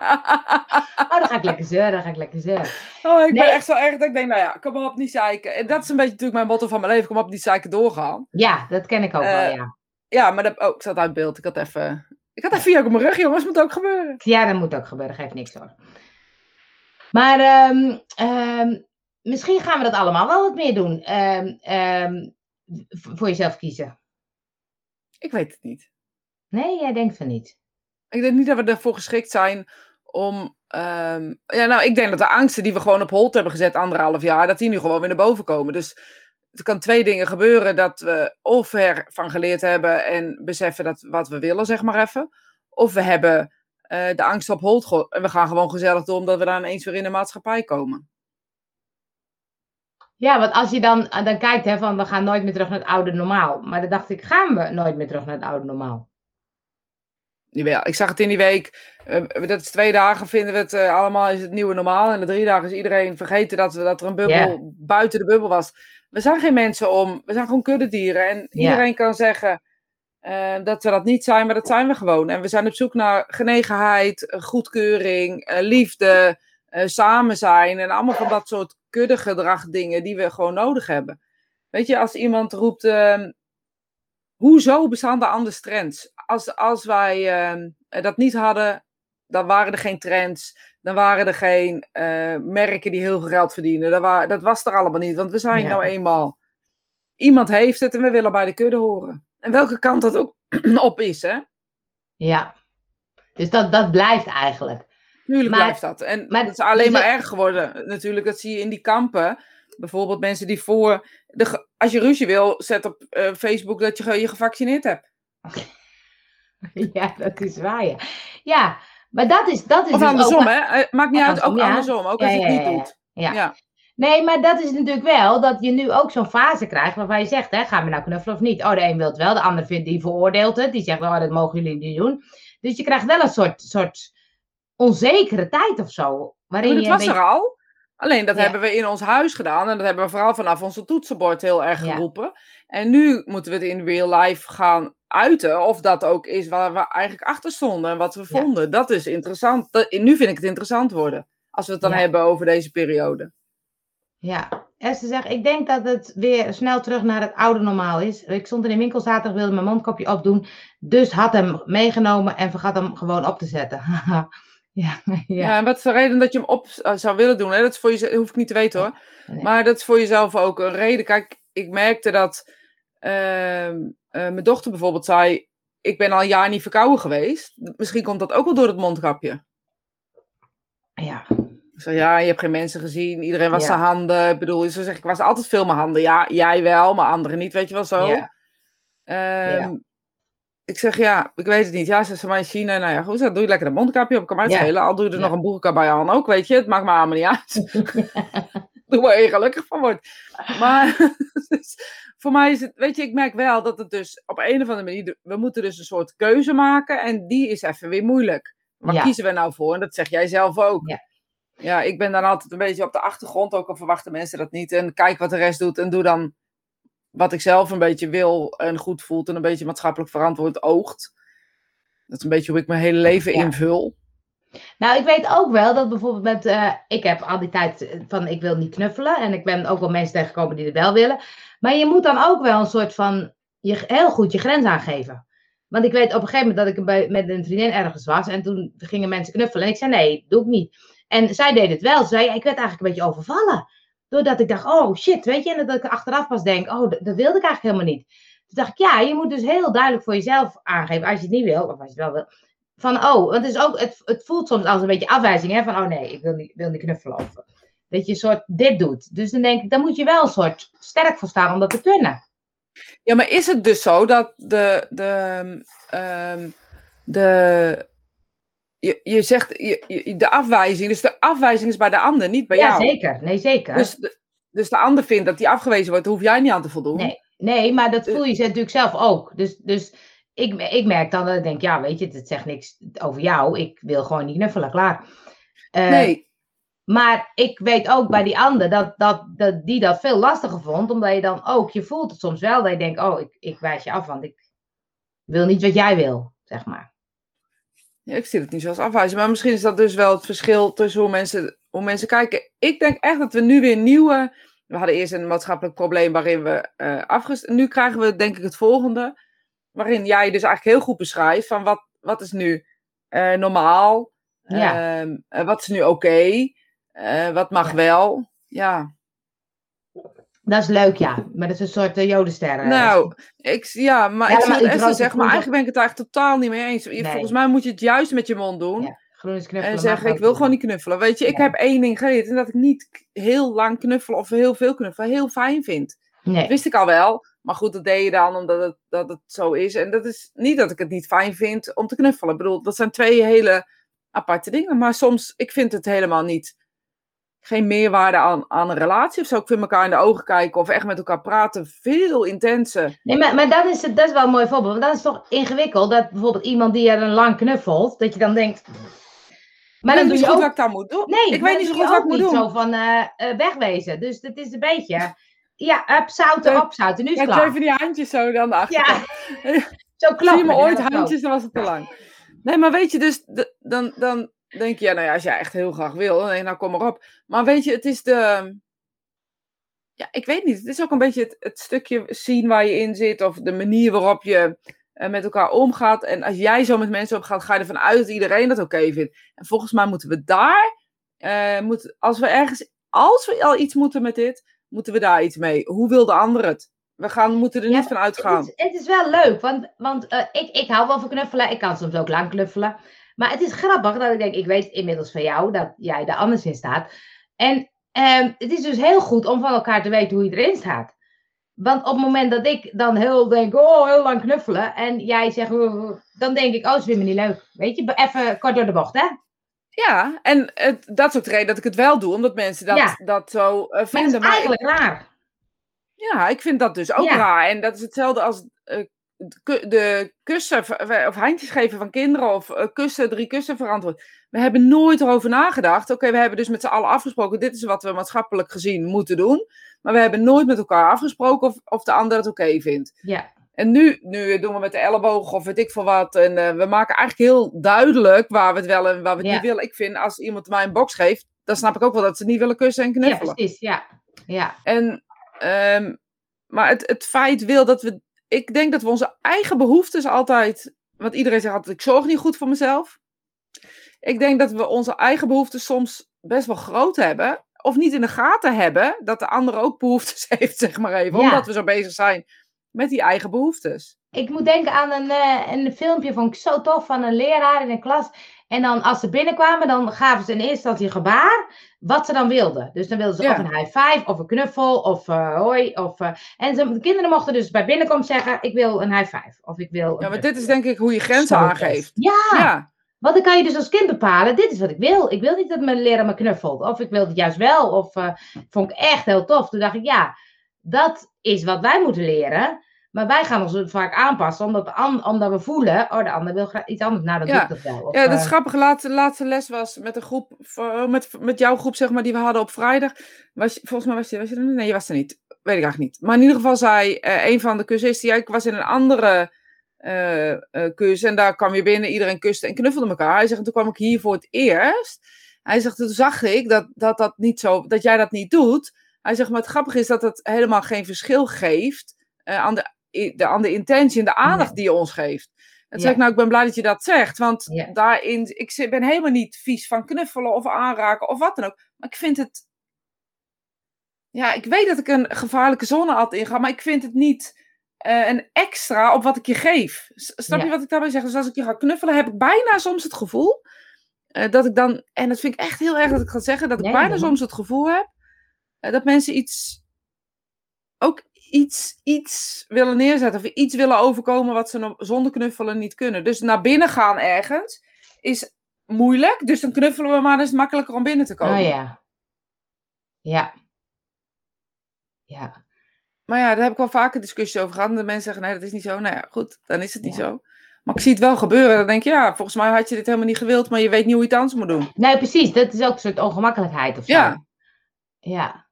Oh, dan ga ik lekker zeuren, dan ga ik lekker zeuren. Oh, ik ben echt zo erg dat ik denk, nou ja, kom op, niet zeiken. En dat is een beetje natuurlijk mijn motto van mijn leven. Kom op, niet zeiken, doorgaan. Ja, dat ken ik ook wel, Eh, ja. Ja, maar dat, oh, ik zat uit beeld. Ik had even... Ik had even via op mijn rug, jongens. Moet ook gebeuren. Ja, dat moet ook gebeuren, geeft niks hoor. Maar ehm, ehm, misschien gaan we dat allemaal wel wat meer doen. Ehm, ehm, voor jezelf kiezen. Ik weet het niet. Nee, jij denkt van niet. Ik denk niet dat we ervoor geschikt zijn om... ehm, ja, nou, ik denk dat de angsten die we gewoon op hold hebben gezet anderhalf jaar, dat die nu gewoon weer naar boven komen. Dus er kan twee dingen gebeuren. Dat we of ervan geleerd hebben en beseffen dat wat we willen, zeg maar even. Of we hebben eh, de angst op hold ge- en we gaan gewoon gezellig door, omdat we dan ineens weer in de maatschappij komen. Ja, want als je dan, dan kijkt hè, van we gaan nooit meer terug naar het oude normaal. Maar dan dacht ik, gaan we nooit meer terug naar het oude normaal? Jawel, ik zag het in die week. eh, dat is twee dagen vinden we het eh, allemaal is het nieuwe normaal. En de drie dagen is iedereen vergeten dat, we, dat er een bubbel buiten de bubbel was. We zijn geen mensen om. We zijn gewoon kuddedieren. En iedereen kan zeggen eh, dat we dat niet zijn, maar dat zijn we gewoon. En we zijn op zoek naar genegenheid, goedkeuring, liefde, samen zijn. En allemaal van dat soort kuddegedrag dingen die we gewoon nodig hebben. Weet je, als iemand roept. ehm, hoezo bestaan er anders trends? Als, als wij ehm, dat niet hadden, dan waren er geen trends. Dan waren er geen eh, merken die heel veel geld verdienen. Dat, wa- dat was er allemaal niet. Want we zijn Ja. nou eenmaal. Iemand heeft het en we willen bij de kudde horen. En welke kant dat ook <clears throat> op is, hè? Ja. Dus dat, dat blijft eigenlijk. Tuurlijk Maar- blijft dat. En maar- het is alleen dus maar erg geworden. Natuurlijk, dat zie je in die kampen. Bijvoorbeeld mensen die voor. De, als je ruzie wil, zet op eh, Facebook dat je je gevaccineerd hebt. <laughs> <laughs> Ja, dat is waar. Ja, ja maar dat is, dat is Of dus andersom, ook- hè? Eh, Maakt niet uit, ook andersom, ja. andersom. Ook Ja, als je het niet doet. Ja. Nee, maar dat is natuurlijk wel dat je nu ook zo'n fase krijgt waarvan je zegt, hè, gaan we nou knuffelen of niet? Oh, de een wil het wel, de ander vindt, die veroordeelt het. Die zegt, oh, dat mogen jullie niet doen. Dus je krijgt wel een soort, soort onzekere tijd of zo. Waarin maar je dat een was er al. Alleen dat Ja. hebben we in ons huis gedaan. En dat hebben we vooral vanaf onze toetsenbord heel erg Ja. geroepen. En nu moeten we het in real life gaan uiten. Of dat ook is waar we eigenlijk achter stonden en wat we Ja. vonden. Dat is interessant. Dat, nu vind ik het interessant worden. Als we het dan hebben over deze periode. Ja, Esther zegt, ik denk dat het weer snel terug naar het oude normaal is. Ik stond in de winkel zaterdag, wilde mijn mondkapje opdoen. Dus had hem meegenomen en vergat hem gewoon op te zetten. <laughs> ja, <laughs> Ja. ja. en wat is de reden dat je hem op eh, zou willen doen? Hè? Dat is voor jezelf, hoef ik niet te weten hoor. Nee. Maar dat is voor jezelf ook een reden. Kijk, ik merkte dat ehm, eh, mijn dochter bijvoorbeeld zei: Ik ben al een jaar niet verkouden geweest. Misschien komt dat ook wel door het mondkapje. ja. Ik zei: Ja, je hebt geen mensen gezien. Iedereen was Ja. zijn handen. Ik bedoel, ze zegt: Ik was altijd veel mijn handen. Ja, jij wel, maar anderen niet. Weet je wel zo. Ja. Ehm, Ja. Ik zeg ja, ik weet het niet. Ja, ze zei maar in China. Nou ja, goed, dan doe je lekker een mondkapje op. Kan mij het Ja. schelen. Al doe je er Ja. nog een boerka bij aan ook, weet je. Het maakt me allemaal niet uit. <laughs> Doe waar je gelukkig van wordt. Maar <laughs> dus, voor mij is het, weet je, ik merk wel dat het dus op een of andere manier, we moeten dus een soort keuze maken. En die is even weer moeilijk. Waar Ja. kiezen we nou voor? En dat zeg jij zelf ook. Ja. Ja, ik ben dan altijd een beetje op de achtergrond, ook al verwachten mensen dat niet. En kijk wat de rest doet en doe dan wat ik zelf een beetje wil en goed voelt en een beetje maatschappelijk verantwoord oogt. Dat is een beetje hoe ik mijn hele leven Ja. invul. Nou, ik weet ook wel dat bijvoorbeeld met, eh, ik heb al die tijd eh, van ik wil niet knuffelen en ik ben ook wel mensen tegengekomen die het wel willen. Maar je moet dan ook wel een soort van, je, heel goed je grens aangeven. Want ik weet op een gegeven moment dat ik bij, met een vriendin ergens was en toen gingen mensen knuffelen en ik zei nee, doe ik niet. En zij deed het wel. Ze zei, ik werd eigenlijk een beetje overvallen. Doordat ik dacht, oh shit, weet je, en dat ik achteraf pas denk, oh, dat, wilde ik eigenlijk helemaal niet. Toen dacht ik, ja, je moet dus heel duidelijk voor jezelf aangeven, als je het niet wil, of als je het wel wil, van, oh, want het, is ook, het, het voelt soms als een beetje afwijzing, hè, van, oh nee, ik wil niet, wil niet knuffelen. Of, dat je een soort dit doet. Dus dan denk ik, dan moet je wel een soort sterk voor staan om dat te kunnen. Ja, maar is het dus zo dat de. de, ehm, de je, je zegt je, je- de afwijzing, dus de afwijzing is bij de ander, niet bij ja, jou. zeker. Nee, zeker. Dus de, dus de ander vindt dat die afgewezen wordt, daar hoef jij niet aan te voldoen. Nee, nee, maar dat Eh. voel je ze natuurlijk zelf ook. Dus, dus ik, ik merk dan dat ik denk, ja, weet je, het zegt niks over jou. Ik wil gewoon niet knuffelen, klaar. Eh, Nee, Maar ik weet ook bij die ander dat, dat, dat die dat veel lastiger vond. Omdat je dan ook, je voelt het soms wel dat je denkt, oh, ik, ik wijs je af, want ik Wil niet wat jij wil, zeg maar. Ja, ik zie het niet zoals afwijzen. Maar misschien is dat dus wel het verschil tussen hoe mensen, hoe mensen kijken. Ik denk echt dat we nu weer nieuwe. We hadden eerst een maatschappelijk probleem waarin we uh, afgest. Nu krijgen we denk ik het volgende. Waarin jij dus eigenlijk heel goed beschrijft van wat, wat is nu uh, normaal? Ja. Uh, wat is nu oké? Okay? wat mag Ja. wel? Ja. Dat is leuk, ja. Maar dat is een soort uh, jodensterren. Nou, ik, ja, maar Ja, ik maar rood- zegt, maar eigenlijk ben ik het eigenlijk totaal niet mee eens. Nee. Volgens mij moet je het juist met je mond doen. Ja, groen is knuffelen. En zeggen, ik wil gewoon niet knuffelen. Weet je, ik Ja. heb één ding geleerd. En dat ik niet heel lang knuffelen of heel veel knuffelen heel fijn vind. Dat Nee. wist ik al wel. Maar goed, dat deed je dan omdat het, dat het zo is. En dat is niet dat ik het niet fijn vind om te knuffelen. Ik bedoel, dat zijn twee hele aparte dingen. Maar soms, ik vind het helemaal niet... Geen meerwaarde aan, aan een relatie of zo. Ik vind elkaar in de ogen kijken of echt met elkaar praten veel intenser. Nee, maar, maar dat, is het, dat is wel een mooi voorbeeld. Want dat is toch ingewikkeld. Dat bijvoorbeeld iemand die je dan lang knuffelt, dat je dan denkt. Maar dan ik weet doe niet je zo goed ook. wat ik dan moet doen. Nee, ik weet niet zo dan goed wat je ik moet doen. niet zo van eh, eh, wegwezen. Dus het is een beetje. Ja, up, zouten, Ja, op, zouten. Nu is Ja, het ik klaar. even die handjes zo aan de achterkant. Ja, zo <laughs> Zie klappen. je me ooit dat handjes, dan was het te lang. Nee, maar weet je, dus dan, dan denk je, ja, nou ja, als jij echt heel graag wil, je, nou kom maar op. Maar weet je, het is de. Ja, ik weet niet. Het is ook een beetje het, het stukje zien waar je in zit, of de manier waarop je eh, met elkaar omgaat. En als jij zo met mensen omgaat, ga je ervan uit dat iedereen dat oké vindt. En volgens mij moeten we daar, eh, moet, als we ergens, als we al iets moeten met dit, moeten we daar iets mee. Hoe wil de ander het? We gaan, moeten er Ja, niet van uitgaan. Het is, het is wel leuk, want, want eh, ik, ik hou wel van knuffelen. Ik kan soms ook lang knuffelen. Maar het is grappig dat ik denk, ik weet inmiddels van jou dat jij er anders in staat. En ehm, het is dus heel goed om van elkaar te weten hoe je erin staat. Want op het moment dat ik dan heel denk, oh, heel lang knuffelen. En jij zegt, oh, oh, dan denk ik, oh, is weer me niet leuk. Weet je, even kort door de bocht, hè? Ja, en het, dat is ook de reden dat ik het wel doe, omdat mensen dat, Ja. dat zo eh, Maar dat vinden. is Maar ik- eigenlijk raar. ja, ik vind dat dus ook Ja. raar. En dat is hetzelfde als eh, de ku- de kussen of handjes geven van kinderen of eh, kussen, drie kussen verantwoord. We hebben nooit erover nagedacht. Oké, we hebben dus met z'n allen afgesproken, dit is wat we maatschappelijk gezien moeten doen. Maar we hebben nooit met elkaar afgesproken of, of de ander het oké vindt. Ja, En nu, nu doen we met de elleboog of weet ik veel wat. En eh, we maken eigenlijk heel duidelijk waar we het wel en waar we het Ja. niet willen. Ik vind, als iemand mij een box geeft, dan snap ik ook wel dat ze niet willen kussen en ja knuffelen. precies, ja. Ja, en, ehm, maar het, het feit wil dat we... Ik denk dat we onze eigen behoeftes altijd... Want iedereen zegt altijd, ik zorg niet goed voor mezelf. Ik denk dat we onze eigen behoeftes soms best wel groot hebben. Of niet in de gaten hebben dat de ander ook behoeftes <laughs> heeft, zeg maar even. Ja. Omdat we zo bezig zijn met die eigen behoeftes. Ik moet denken aan een, eh, een filmpje, vond ik zo tof, van een leraar in een klas. En dan als ze binnenkwamen, dan gaven ze in eerste instantie gebaar wat ze dan wilden. Dus dan wilden ze Ja. of een high five, of een knuffel, of eh, hoi. Of, eh, en ze, de kinderen mochten dus bij binnenkomst zeggen, ik wil een high five. Of ik wil Ja, maar dit is denk ik hoe je grenzen aangeeft. Ja, Ja, want dan kan je dus als kind bepalen, dit is wat ik wil. Ik wil niet dat mijn leraar me knuffelt. Of ik wil het juist wel. Of vond ik echt heel tof. Toen dacht ik, ja, dat is wat wij moeten leren. Maar wij gaan ons vaak aanpassen, omdat, de an- omdat we voelen, oh, de ander wil graag iets anders. Nou, dat Ja. doe ik dat wel. Of, ja dat is eh, grappig. Laatste, laatste les was met een groep, voor- met, met jouw groep zeg maar, die we hadden op vrijdag. Was, volgens mij was je, was je er? Nee, je was er niet. Weet ik eigenlijk niet. Maar in ieder geval zei eh, een van de cursisten, ja, ik was in een andere eh eh, cursus en daar kwam je binnen, iedereen kuste en knuffelde elkaar. Hij zegt, en toen kwam ik hier voor het eerst. Hij zegt, toen zag ik dat, dat, dat, niet zo, dat jij dat niet doet. Hij zegt, maar het grappige is dat het helemaal geen verschil geeft eh, aan, de, de, aan de intentie en de aandacht Nee. die je ons geeft. En Ja. zei ik, nou, ik ben blij dat je dat zegt. Want Ja. daarin, ik ben helemaal niet vies van knuffelen of aanraken of wat dan ook. Maar ik vind het. Ja, ik weet dat ik een gevaarlijke zone had inga, maar ik vind het niet eh, een extra op wat ik je geef. Snap je wat ik daarbij zeg? Dus als ik je ga knuffelen, heb ik bijna soms het gevoel eh, dat ik dan, en dat vind ik echt heel erg dat ik ga zeggen, dat ik Nee, bijna soms het gevoel heb eh, dat mensen iets, ook iets, iets willen neerzetten of iets willen overkomen wat ze zonder knuffelen niet kunnen. Dus naar binnen gaan ergens is moeilijk, dus dan knuffelen we maar, dan is het makkelijker om binnen te komen. Oh ja. Ja. Ja. Maar ja, daar heb ik wel vaker discussies over gehad. De mensen zeggen, nee, dat is niet zo. Nou ja, goed, dan is het niet Ja. zo. Maar ik zie het wel gebeuren. Dan denk je, ja, volgens mij had je dit helemaal niet gewild, maar je weet niet hoe je het anders moet doen. Nee, precies. Dat is ook een soort ongemakkelijkheid of zo. Ja. Ja.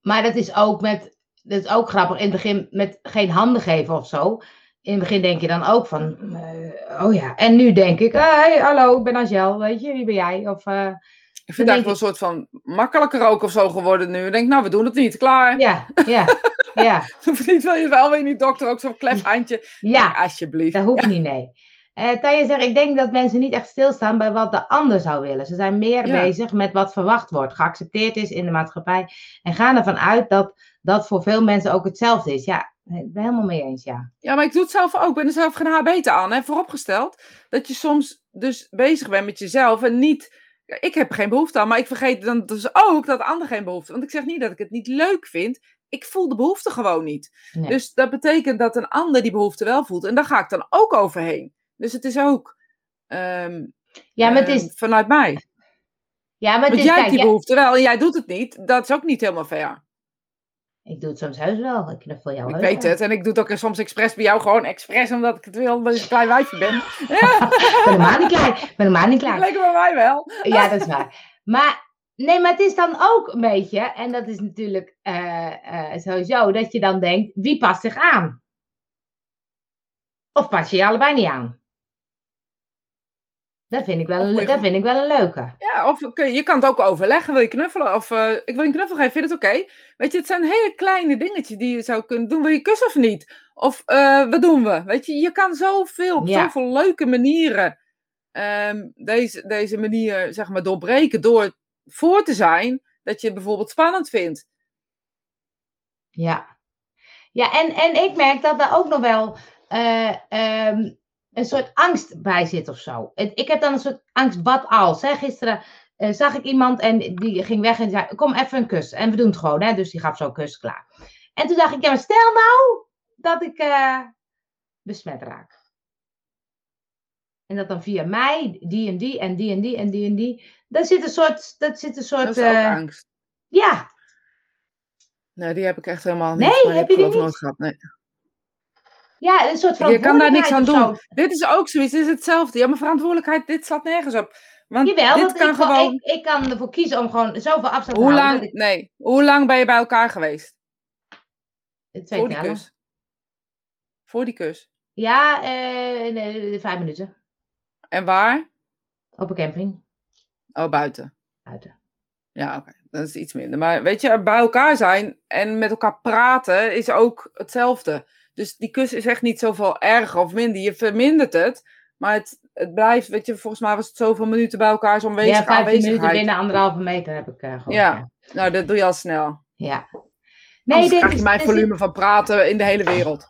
Maar dat is ook met, dat is ook grappig, in het begin met geen handen geven of zo. in het begin denk je dan ook van, eh, oh ja. En nu denk ik, ah, hey, hallo, ik ben Angel, weet je, wie ben jij? Of, uh, ik vind het eigenlijk wel een soort van makkelijker ook of zo geworden nu. Ik denk, nou, we doen het niet, klaar. Ja, ja, <laughs> ja. Hoeft niet, wil je wel weer niet, dokter, ook zo'n klef handje. Ja, alsjeblieft. Dat hoeft niet, nee. Uh, Tanja zegt, ik denk dat mensen niet echt stilstaan bij wat de ander zou willen. Ze zijn meer bezig met wat verwacht wordt, geaccepteerd is in de maatschappij. En gaan ervan uit dat dat voor veel mensen ook hetzelfde is. Ja, ik ben helemaal mee eens, ja. Ja, maar ik doe het zelf ook. Ik ben er zelf geen haar beter aan. Hè? Vooropgesteld dat je soms dus bezig bent met jezelf en niet... Ik heb geen behoefte aan, maar ik vergeet dan dus ook dat de ander geen behoefte Want ik zeg niet dat ik het niet leuk vind. Ik voel de behoefte gewoon niet. Dus dat betekent dat een ander die behoefte wel voelt. En daar ga ik dan ook overheen. Dus het is ook um, ja, maar het is... Um, vanuit mij. Ja, maar het Want is, jij hebt die behoefte wel en jij doet het niet. Dat is ook niet helemaal fair. Ik doe het soms huis wel. Ik knuffel jou Ik weet het. En ik doe het ook soms expres bij jou. Gewoon expres omdat ik het wil. Omdat ik een klein wijfje ben. Ja. <laughs> ik ben helemaal niet klein. Ben helemaal niet klein. Lekker bij mij wel. ja, dat is waar. Maar Nee, maar het is dan ook een beetje, en dat is natuurlijk uh, uh, sowieso, dat je dan denkt, wie past zich aan? Of pas je je allebei niet aan? Dat vind ik wel, een, dat vind ik wel een leuke. Ja, of je kan het ook overleggen. Wil je knuffelen? Of uh, ik wil je knuffel geven, vind je het oké? Weet je, het zijn hele kleine dingetjes die je zou kunnen doen. Wil je kussen of niet? Of uh, wat doen we? Weet je, je kan zoveel, op ja. zoveel leuke manieren um, deze, deze manier, zeg maar, doorbreken. Door voor te zijn dat je het bijvoorbeeld spannend vindt. Ja. Ja, en, en ik merk dat er ook nog wel uh, um, een soort angst bij zit of zo. Ik heb dan een soort angst, wat als? Hè? Gisteren uh, zag ik iemand en die ging weg en zei, kom even een kus. En we doen het gewoon, hè? dus die gaf zo'n kus klaar. En toen dacht ik, ja, maar stel nou dat ik uh, besmet raak. En dat dan via mij, die en die en die en die en die en die. Daar zit een soort. Dat, zit een soort, dat is ook uh, angst. Ja. Nee, die heb ik echt helemaal niet. Nee, heb je die niet? gehad. Nee. Ja, een soort Je kan daar niks aan doen. Dit is ook zoiets, dit is hetzelfde. Ja, maar verantwoordelijkheid, dit slaat nergens op. Want Jawel, dit want kan ik, gewoon... ik, ik kan ervoor kiezen om gewoon zoveel afstand Hoe te lang, houden. nee, hoe lang ben je bij elkaar geweest? Twee Voor die tellen. kus. Voor die kus. Ja, eh, nee, vijf minuten. En waar? Op een camping. Oh, buiten. Buiten. Ja, oké. Dat is iets minder. Maar weet je, bij elkaar zijn en met elkaar praten is ook hetzelfde. Dus die kus is echt niet zoveel erger of minder. Je vermindert het, maar het, het blijft, weet je, volgens mij was het zoveel minuten bij elkaar zo'n Ja, aanwezig, 15 minuten aanwezigheid. binnen anderhalve meter heb ik eh gehoord. Ja. Nou, dat doe je al snel. ja. Nee, dit krijg je is, mijn dit is- volume van praten in de hele wereld.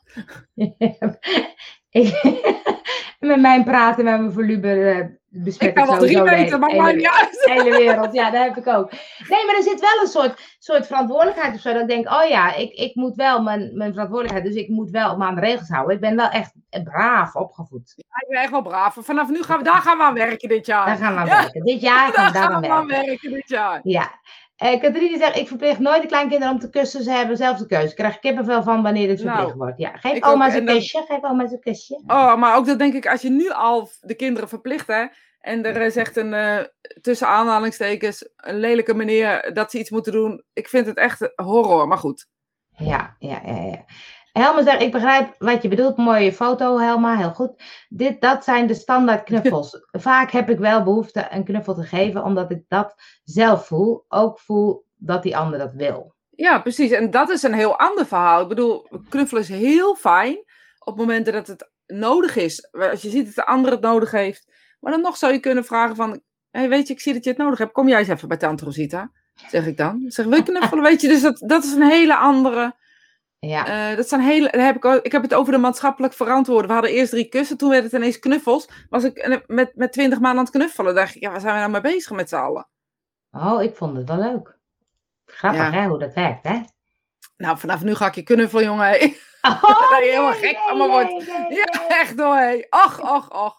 <laughs> <laughs> Met mijn praten, met mijn volume eh, Ik kan wel drie meter, maar maakt niet uit. de <laughs> hele wereld. Ja, dat heb ik ook. Nee, maar er zit wel een soort, soort verantwoordelijkheid of zo. Dat ik denk, oh ja, ik, ik moet wel mijn, mijn verantwoordelijkheid, dus ik moet wel me aan de regels houden. Ik ben wel echt braaf opgevoed. Ik ben echt wel braaf. Vanaf nu gaan we, daar gaan we aan werken dit jaar. Daar gaan we aan Ja. werken. Dit jaar gaan we daar aan we aan werken. werken dit jaar. Ja. Eh Katrine zegt, ik verplicht nooit de kleinkinderen om te kussen. Ze hebben zelf de keuze. Ik krijg kippenvel van wanneer dit verplicht Nou, wordt. Ja, geef ik ook. oma En zijn dan- kusje. Geef oma zijn kusje. Oh, maar ook dat denk ik, als je nu al de kinderen verplicht, hè, en er is echt een, eh, tussen aanhalingstekens, een lelijke manier dat ze iets moeten doen. Ik vind het echt horror, maar goed. Ja, ja, ja, ja. Helma zegt, ik begrijp wat je bedoelt. Mooie foto, Helma, heel goed. Dit, dat zijn de standaard knuffels. <laughs> Vaak heb ik wel behoefte een knuffel te geven, omdat ik dat zelf voel. Ook voel dat die ander dat wil. Ja, precies. En dat is een heel ander verhaal. Ik bedoel, knuffelen is heel fijn op momenten dat het nodig is. Als je ziet dat de ander het nodig heeft. Maar dan nog zou je kunnen vragen van, hey, weet je, ik zie dat je het nodig hebt. Kom jij eens even bij tante Rosita, zeg ik dan. Zeg, wil je knuffelen? <laughs> Weet je, dus dat, dat is een hele andere... Ja, Eh, dat zijn hele, heb ik, ook, ik heb het over de maatschappelijk verantwoorden. We hadden eerst drie kussen, toen werd het ineens knuffels. Was ik eh, met, met twintig maanden aan het knuffelen. dacht ik, ja, waar zijn we nou mee bezig met z'n allen? oh, ik vond het wel leuk. Grappig, Ja. hè, hoe dat werkt, hè? Nou, vanaf nu ga ik je knuffelen, jongen. <laughs> Oh, Dat je helemaal gek allemaal wordt. Ja, echt hoor. hé. Och, och, och.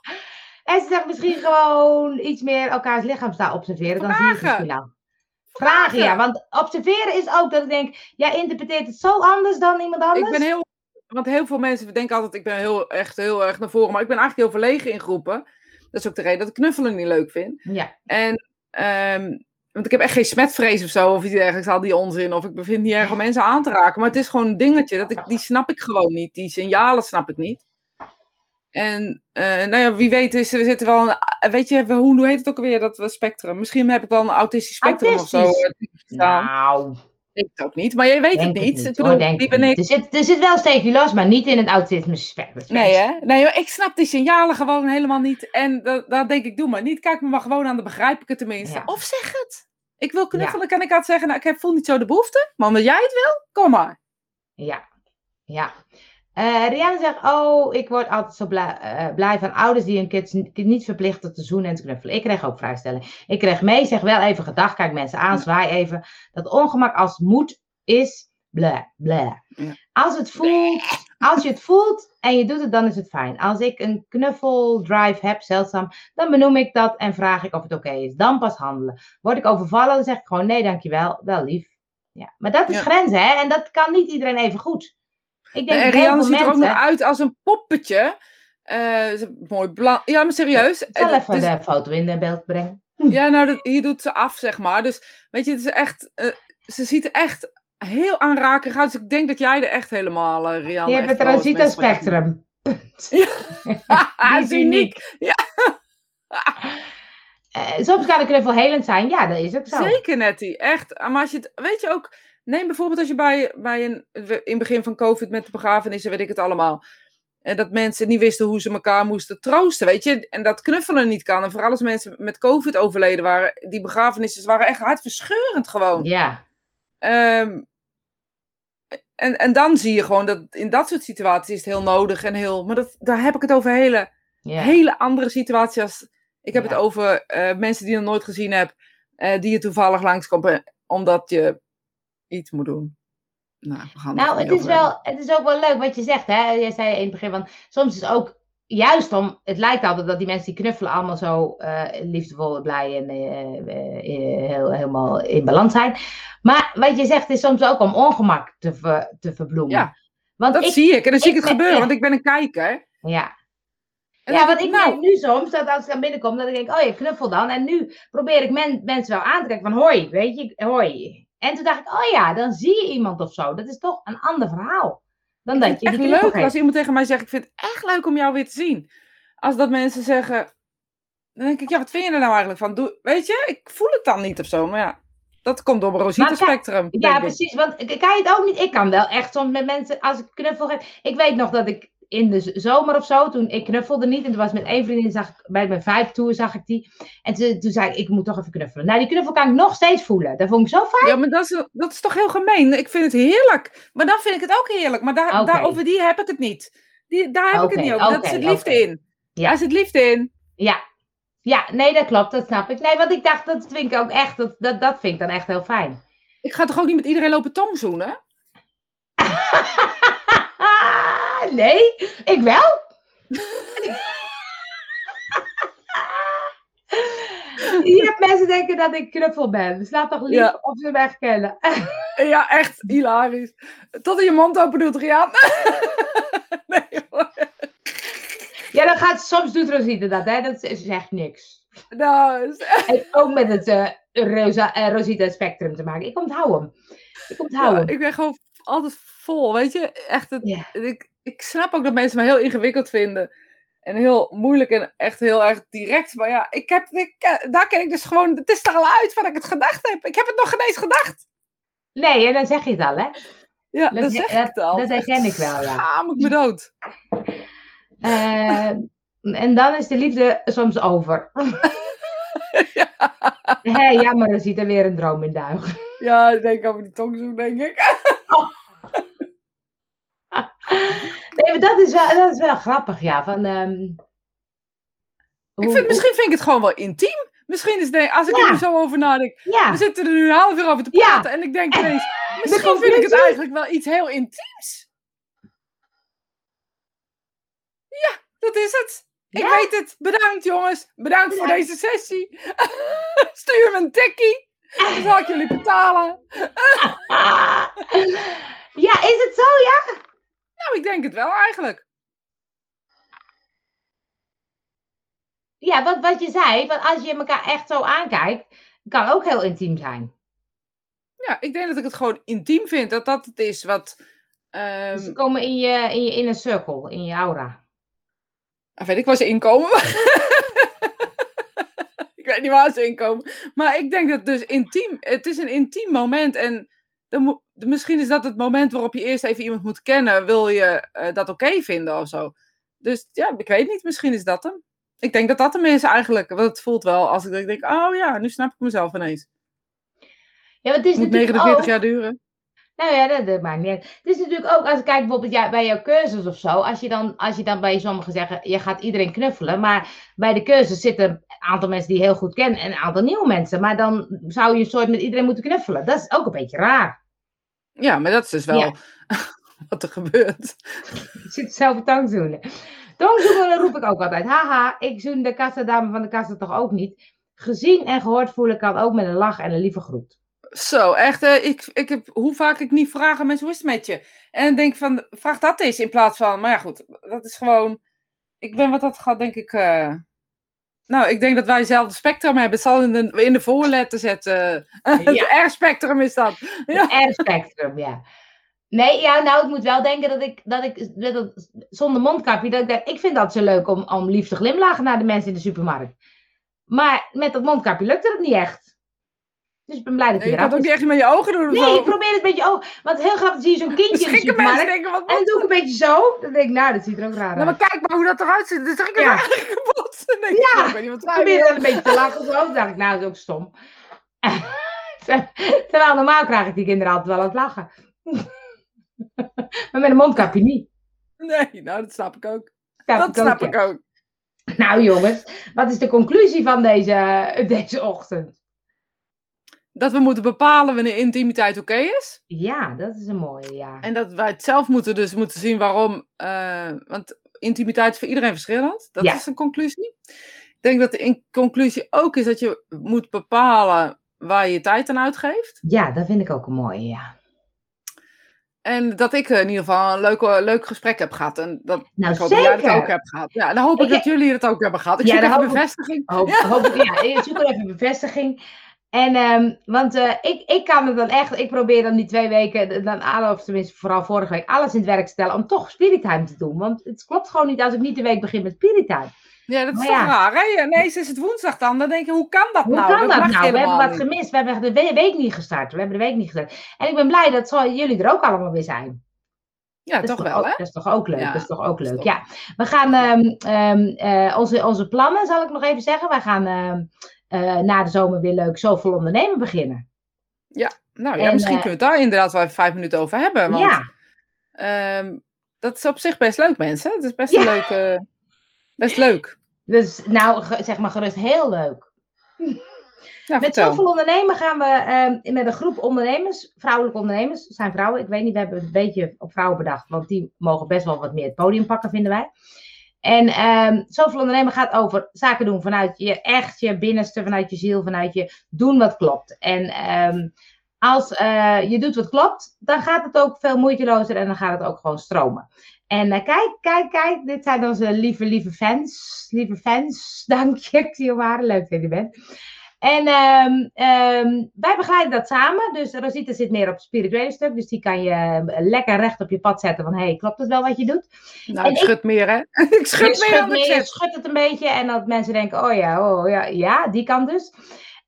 En ze zegt misschien gewoon iets meer elkaars lichaamstaal observeren. Dan zie je het misschien. Vragen, ja. Want observeren is ook dat ik denk, jij interpreteert het zo anders dan iemand anders. Ik ben heel... Want heel veel mensen denken altijd, ik ben heel, echt heel erg naar voren. Maar ik ben eigenlijk heel verlegen in groepen. Dat is ook de reden dat ik knuffelen niet leuk vind. Ja, En, ehm, want ik heb echt geen smetvrees of zo, of iets dergelijks, al die onzin. Of ik bevind niet erg om mensen aan te raken. Maar het is gewoon een dingetje, dat ik, die snap ik gewoon niet. Die signalen snap ik niet. En uh, nou ja, wie weet is er zit wel een, weet je, hoe, hoe heet het ook alweer, dat spectrum? Misschien heb ik wel een autistisch spectrum Autistisch. of zo. eh, Nou, Ik het ook niet, maar je weet het het niet. hoor, bedoel, het ben ik? Er zit, er zit wel stegilos, maar niet in het autisme spectrum. Nee, hè? Nee, maar ik snap die signalen gewoon helemaal niet. En da- daar denk ik, doe maar niet. Kijk me maar gewoon aan, dan begrijp ik het tenminste. Ja. Of zeg het. Ik wil knuffelen, kan ik altijd zeggen, nou, ik heb, voel niet zo de behoefte. Maar omdat jij het wil, kom maar. Ja, ja. Eh Rianne zegt, oh, ik word altijd zo blij, eh, blij van ouders die hun kids niet verplichten te zoenen en te knuffelen. Ik kreeg ook vrijstelling. Ik kreeg mee, zeg wel even gedag, kijk mensen aan, zwaai even. Dat ongemak als moed is, blah. Ja. Als, het voelt, als je het voelt en je doet het, dan is het fijn. Als ik een knuffeldrive heb, zeldzaam, dan benoem ik dat en vraag ik of het oké is. Dan pas handelen. Word ik overvallen, dan zeg ik gewoon nee, dankjewel, wel lief. Ja. Maar dat is Ja. grenzen, hè? En dat kan niet iedereen even goed. Ik denk en dat Rianne ziet er ook nog uit als een poppetje. Eh, mooi blank. Ja, maar serieus. Ik zal En even dus- de foto in de beeld brengen. Ja, nou, dat, hier doet ze af, zeg maar. Dus, weet je, het is echt... eh, ze ziet er echt heel aanrakerig uit. Dus ik denk dat jij er echt helemaal, eh Rianne... Je hebt het voor- Spectrum. Ah, <laughs> <laughs> Die is uniek. <laughs> Eh, soms kan helend zijn. Ja, dat is ook zo. Zeker, Nettie. Echt. Maar als je het... Weet je ook... Neem bijvoorbeeld als je bij, bij een... In het begin van COVID met de begrafenissen, weet ik het allemaal. En dat mensen niet wisten hoe ze elkaar moesten troosten, weet je. En dat knuffelen niet kan. En vooral als mensen met COVID overleden waren. Die begrafenissen waren echt hartverscheurend gewoon. Ja, Ehm, en, en dan zie je gewoon dat in dat soort situaties is het heel nodig en heel. Maar dat, daar heb ik het over hele, ja. hele andere situaties. Als, ik heb Ja. het over eh, mensen die je nog nooit gezien hebt, eh, die je toevallig langskomen omdat je iets moet doen. Nou, we gaan Nou, het is, hebben. wel, het is ook wel leuk wat je zegt. Hè? Jij zei in het begin van, soms is ook juist om, het lijkt altijd dat die mensen die knuffelen allemaal zo eh, liefdevol, blij en eh, eh, heel, helemaal in balans zijn. Maar wat je zegt is soms ook om ongemak te, ver- te verbloemen. Ja, Want Dat ik, zie ik en dan zie ik het gebeuren, echt- want ik ben een kijker. ja. En Ja, want ik nou, denk nu soms dat als ik dan binnenkom, dat ik denk, oh je knuffel dan. En nu probeer ik men, mensen wel aan te kijken van, hoi, weet je, hoi. En toen dacht ik, oh ja, dan zie je iemand of zo. Dat is toch een ander verhaal. Dan Ik dat je echt leuk als iemand tegen mij zegt: Ik vind het echt leuk om jou weer te zien. Als dat mensen zeggen, dan denk ik: Ja, wat vind je er nou eigenlijk van? Doe, weet je, ik voel het dan niet of zo. Maar ja, dat komt door mijn Rosita Maar kijk, Spectrum. Ja, precies. Want kan je het ook niet? Ik kan wel echt soms met mensen, als ik knuffel geef. Ik weet nog dat ik in de zomer of zo, toen ik knuffelde niet. En toen was met één vriendin, zag ik, bij mijn vijf tour zag ik die. En toen, toen zei ik, ik moet toch even knuffelen. Nou, die knuffel kan ik nog steeds voelen. Dat vond ik zo fijn. Ja, maar dat is, dat is toch heel gemeen. Ik vind het heerlijk. Maar dan vind ik het ook heerlijk. Maar daar, daar, over die heb ik het niet. Die, daar heb ik het niet over. dat oké, zit liefde in. Ja. Daar zit liefde in. Ja. Ja, nee, dat klopt. Dat snap ik. Nee, want ik dacht, dat vind ik ook echt, dat, dat, dat vind ik dan echt heel fijn. Ik ga toch ook niet met iedereen lopen tongzoenen? <laughs> nee, ik wel. Hier <laughs> hebt mensen denken dat ik knuffel ben. Slaat toch lief Ja. of ze me kennen. <laughs> Ja, echt hilarisch. Tot in je mond open doet, Rian. <laughs> nee hoor. Ja, dan gaat soms doet Rosita dat, hè? Dat echt niks. Nou, is- Heeft ook met het eh, Rosa, eh, Rosita Spectrum te maken. Ik onthoud hem. Ik onthoud Ja, hem. ik ben gewoon altijd vol, weet je. Echt, het, ik, ik snap ook dat mensen me heel ingewikkeld vinden. En heel moeilijk en echt heel erg direct. Maar ja, ik heb, ik, eh, daar ken ik dus gewoon... Het is er al uit wat ik het gedacht heb. Ik heb het nog geen eens gedacht. Nee, en dan zeg je het al, hè? Ja, Dat, dat zeg ik dat, al. dat herken ik wel, ja. Schaam ik me dood. <laughs> Eh, en dan is de liefde soms over. <laughs> Hé, jammer, er ziet er weer een droom in duigen. Ja, ik denk over die tongzoen, denk ik. Nee, maar dat is wel, dat is wel grappig, ja. Van, ehm, ik vind, misschien vind ik het gewoon wel intiem. Misschien is het, als ik Ja. er nu zo over nadenk. Ja, We zitten er nu een half uur over te Ja. praten. En ik denk ineens, misschien vind ik het eigenlijk wel iets heel intiems. Ja, dat is het. Ik weet het. Bedankt jongens. Bedankt voor deze sessie. <laughs> Stuur me een tikkie. Dan zal ik jullie betalen. <laughs> Ja, is het zo, ja? Nou, ik denk het wel eigenlijk. Ja, wat, wat je zei, want als je elkaar echt zo aankijkt, kan ook heel intiem zijn. Ja, ik denk dat ik het gewoon intiem vind. Dat dat het is wat... Dus ze komen in je, in je inner circle, in je aura. Ah, weet ik waar ze inkomen. <laughs> ik weet niet waar ze inkomen. Maar ik denk dat dus intiem, het is een intiem moment. En dan misschien is dat het moment waarop je eerst even iemand moet kennen. Wil je eh, dat oké vinden of zo? Dus ja, ik weet niet. Misschien is dat hem. Ik denk dat dat hem is eigenlijk. Want het voelt wel als ik denk, oh ja, nu snap ik mezelf ineens. Ja, het is moet natuurlijk 49 ook... jaar duren. Nou ja, dat, dat maakt niet uit. Het is natuurlijk ook, als ik kijk bijvoorbeeld ja, bij jouw cursus of zo, als je, dan, als je dan bij sommigen zeggen, je gaat iedereen knuffelen, maar bij de cursus zitten aantal mensen die je heel goed kennen en een aantal nieuwe mensen, maar dan zou je een soort met iedereen moeten knuffelen. Dat is ook een beetje raar. Ja, maar dat is dus wel Ja. <laughs> wat er gebeurt. Je zit zelf tongzoenen. Tongzoenen roep ik ook altijd. Haha, ik zoen de kassadame van de kassa toch ook niet. Gezien en gehoord voelen kan ook met een lach en een lieve groet. Zo, echt. eh, ik, ik heb, hoe vaak ik niet vraag aan mensen, hoe is het met je? En denk van, vraag dat eens in plaats van, maar ja goed, dat is gewoon, ik ben wat dat gaat, denk ik, eh, nou, ik denk dat wij hetzelfde spectrum hebben. Het zal in de, in de voorletter zetten. <laughs> R-spectrum is dat. Ja. R-spectrum, ja. Nee, ja, nou, ik moet wel denken dat ik, dat ik dat, zonder mondkapje, dat ik denk, ik vind dat zo leuk om, om lief te glimlachen naar de mensen in de supermarkt. Maar met dat mondkapje lukte het niet echt. Dus ik ben blij dat Je eraf het ook niet echt met je ogen doen of Nee, zo. ik probeer het een beetje, oh, want heel grappig zie je zo'n kindje in de supermarkt. denken, wat En dan doe ik een beetje zo. Dan denk ik, nou, dat ziet er ook raar Nou, uit. maar kijk maar hoe dat eruit ziet. Dus ik Ja. eigenlijk <laughs> kapot. Dan denk ik, Ja, ik wat Ik probeer dan een beetje te lachen zo. Dan dacht ik, nou, dat is ook stom. <laughs> Terwijl normaal krijg ik die kinderen altijd wel aan het lachen. <laughs> maar met een mondkapje niet. Nee, nou, dat snap ik ook. Snap dat ik ook, snap ja. ik ook. Nou jongens, wat is de conclusie van deze, deze ochtend? Dat we moeten bepalen wanneer intimiteit oké is. Ja, dat is een mooie, ja. En dat wij het zelf moeten dus moeten zien waarom. eh, want intimiteit is voor iedereen verschillend. Dat Ja. is een conclusie. Ik denk dat de in- conclusie ook is dat je moet bepalen waar je je tijd aan uitgeeft. Ja, dat vind ik ook een mooie, ja. En dat ik eh, in ieder geval een leuk, leuk gesprek heb gehad. En dat Nou, ik hoop dat jij zeker. dat ook hebt gehad. Ja, dan hoop ik, Ik- dat jullie het ook hebben gehad. Ik Ja, zoek even hoop ik. bevestiging. Hoop, hoop ik, ja, ik zoek er even bevestiging. En, ehm, want eh, ik, ik kan het dan echt, ik probeer dan die twee weken, dan alle, of tenminste vooral vorige week, alles in het werk te stellen om toch Spirit te doen. Want het klopt gewoon niet als ik niet de week begin met Spirit Ja, dat is Maar toch ja. raar, hè? Nee, is het woensdag dan. Dan denk je, hoe kan dat Hoe nou? kan dat nou? We hebben wat gemist. We hebben de we- week niet gestart. We hebben de week niet gestart. En ik ben blij dat zo, jullie er ook allemaal weer zijn. Ja, Dat toch wel, ook, hè? Dat is toch ook leuk. Ja, dat is toch ook leuk. toch- Ja, we gaan ehm, ehm, eh, onze, onze plannen, zal ik nog even zeggen. Wij gaan eh, na de zomer weer leuk zoveel ondernemen beginnen. Nou ja, En, misschien eh, kunnen we het daar inderdaad wel even vijf minuten over hebben. Want ja, ehm, dat is op zich best leuk, mensen. Het is best Ja. leuk. best leuk. dus nou zeg maar gerust heel leuk. Nou, Met zoveel ondernemen gaan we ehm, met een groep ondernemers, vrouwelijke ondernemers, zijn vrouwen, ik weet niet, we hebben het een beetje op vrouwen bedacht, want die mogen best wel wat meer het podium pakken, vinden wij. En ehm, zoveel ondernemen gaat over zaken doen vanuit je echt, je binnenste, vanuit je ziel, vanuit je doen wat klopt. En ehm, als eh, je doet wat klopt, dan gaat het ook veel moeitelozer en dan gaat het ook gewoon stromen. En eh, kijk, kijk, kijk, dit zijn onze lieve, lieve fans. Lieve fans, <laughs> dank je. Ik je waren leuk dat je bent. En ehm, ehm, wij begeleiden dat samen. Dus Rosita zit meer op het spirituele stuk. Dus die kan je eh, lekker recht op je pad zetten. Van, hey, klopt het wel wat je doet? Nou, en ik ik- schud meer, hè? <laughs> ik schud meer schudt, dan ik schudt het een beetje. En dat mensen denken, oh ja, oh ja, ja, die kan dus.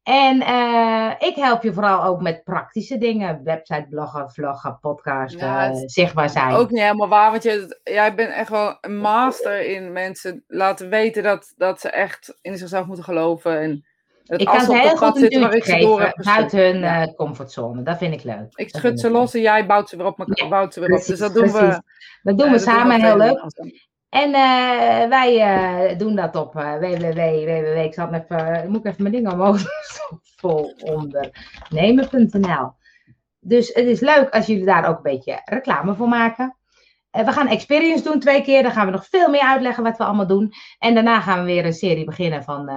En eh, ik help je vooral ook met praktische dingen. Website, bloggen, vloggen, podcast, Ja, het- zichtbaar zijn. Ook niet helemaal waar, want je, jij bent echt wel een master in mensen laten weten dat, dat ze echt in zichzelf moeten geloven. En ik kan heel goed een duwtje geven gestuurd. buiten hun eh, comfortzone. Dat vind ik leuk. Ik Dat schud ze los en jij bouwt ze weer op. Ja, bouwt ze weer op. Dus dat doen precies. we. Dat doen we dat samen, we heel leuk. En eh, wij eh, doen dat op eh www, www. Ik zal hem even, moet ik even mijn ding omhoog <laughs> volondernemen.nl. Dus het is leuk als jullie daar ook een beetje reclame voor maken. Eh, we gaan experience doen twee keer. Dan gaan we nog veel meer uitleggen wat we allemaal doen. En daarna gaan we weer een serie beginnen van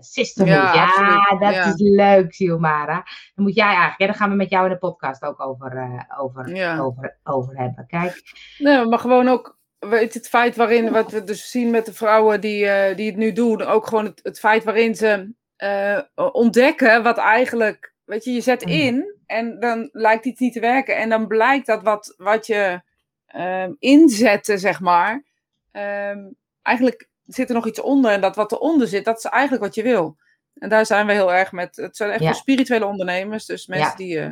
Sisterhood. Ja, dat Ja. is leuk, Silmara. Dan moet jij eigenlijk, hè, daar gaan we met jou in de podcast ook over, eh, over, Ja. over, over hebben. Kijk, Nee, maar gewoon ook weet je, het feit waarin, wat we dus zien met de vrouwen die, die het nu doen, ook gewoon het, het feit waarin ze ontdekken wat eigenlijk, weet je, je zet Mm. in en dan lijkt iets niet te werken en dan blijkt dat wat, wat je ehm, inzette, zeg maar, ehm, eigenlijk zit er nog iets onder. En dat wat eronder zit, dat is eigenlijk wat je wil. En daar zijn we heel erg met. Het zijn echt Ja. spirituele ondernemers. Dus mensen Ja. die eh,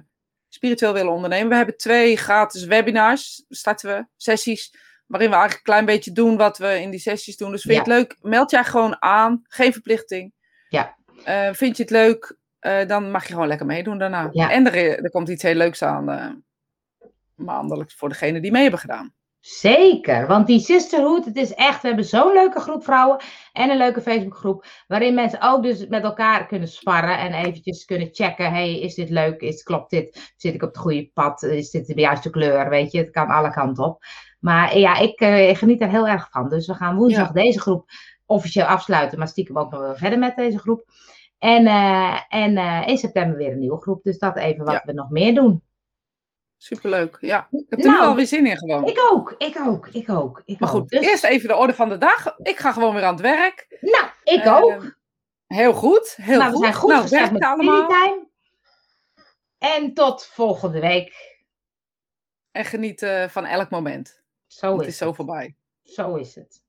spiritueel willen ondernemen. We hebben twee gratis webinars, starten we, sessies. Waarin we eigenlijk een klein beetje doen wat we in die sessies doen. Dus vind je het leuk, meld jij gewoon aan. Geen verplichting. Ja. Eh, vind je het leuk, eh, dan mag je gewoon lekker meedoen daarna. Ja. En er, er komt iets heel leuks aan. Maandelijks voor degenen die mee hebben gedaan. Zeker, want die sisterhood, het is echt, we hebben zo'n leuke groep vrouwen en een leuke Facebookgroep, waarin mensen ook dus met elkaar kunnen sparren en eventjes kunnen checken, hey, is dit leuk, is, klopt dit, zit ik op het goede pad, is dit de juiste kleur, weet je, het kan alle kanten op. Maar ja, ik eh, geniet er heel erg van, dus we gaan woensdag deze groep officieel afsluiten, maar stiekem ook nog wel verder met deze groep. En, eh, en eh, in september weer een nieuwe groep, dus dat even wat Ja. we nog meer doen. Superleuk. Ja, ik heb er nu Nou, alweer zin in gewoon. Ik ook, ik ook, ik ook. Ik Maar ook. goed, Dus- eerst even de orde van de dag. Ik ga gewoon weer aan het werk. Nou, ik Eh, ook. Heel goed, heel nou, we goed. zijn goed nou, gestart met allemaal. Time. En tot volgende week. En geniet eh, van elk moment. Zo het is is zo voorbij. Zo is het.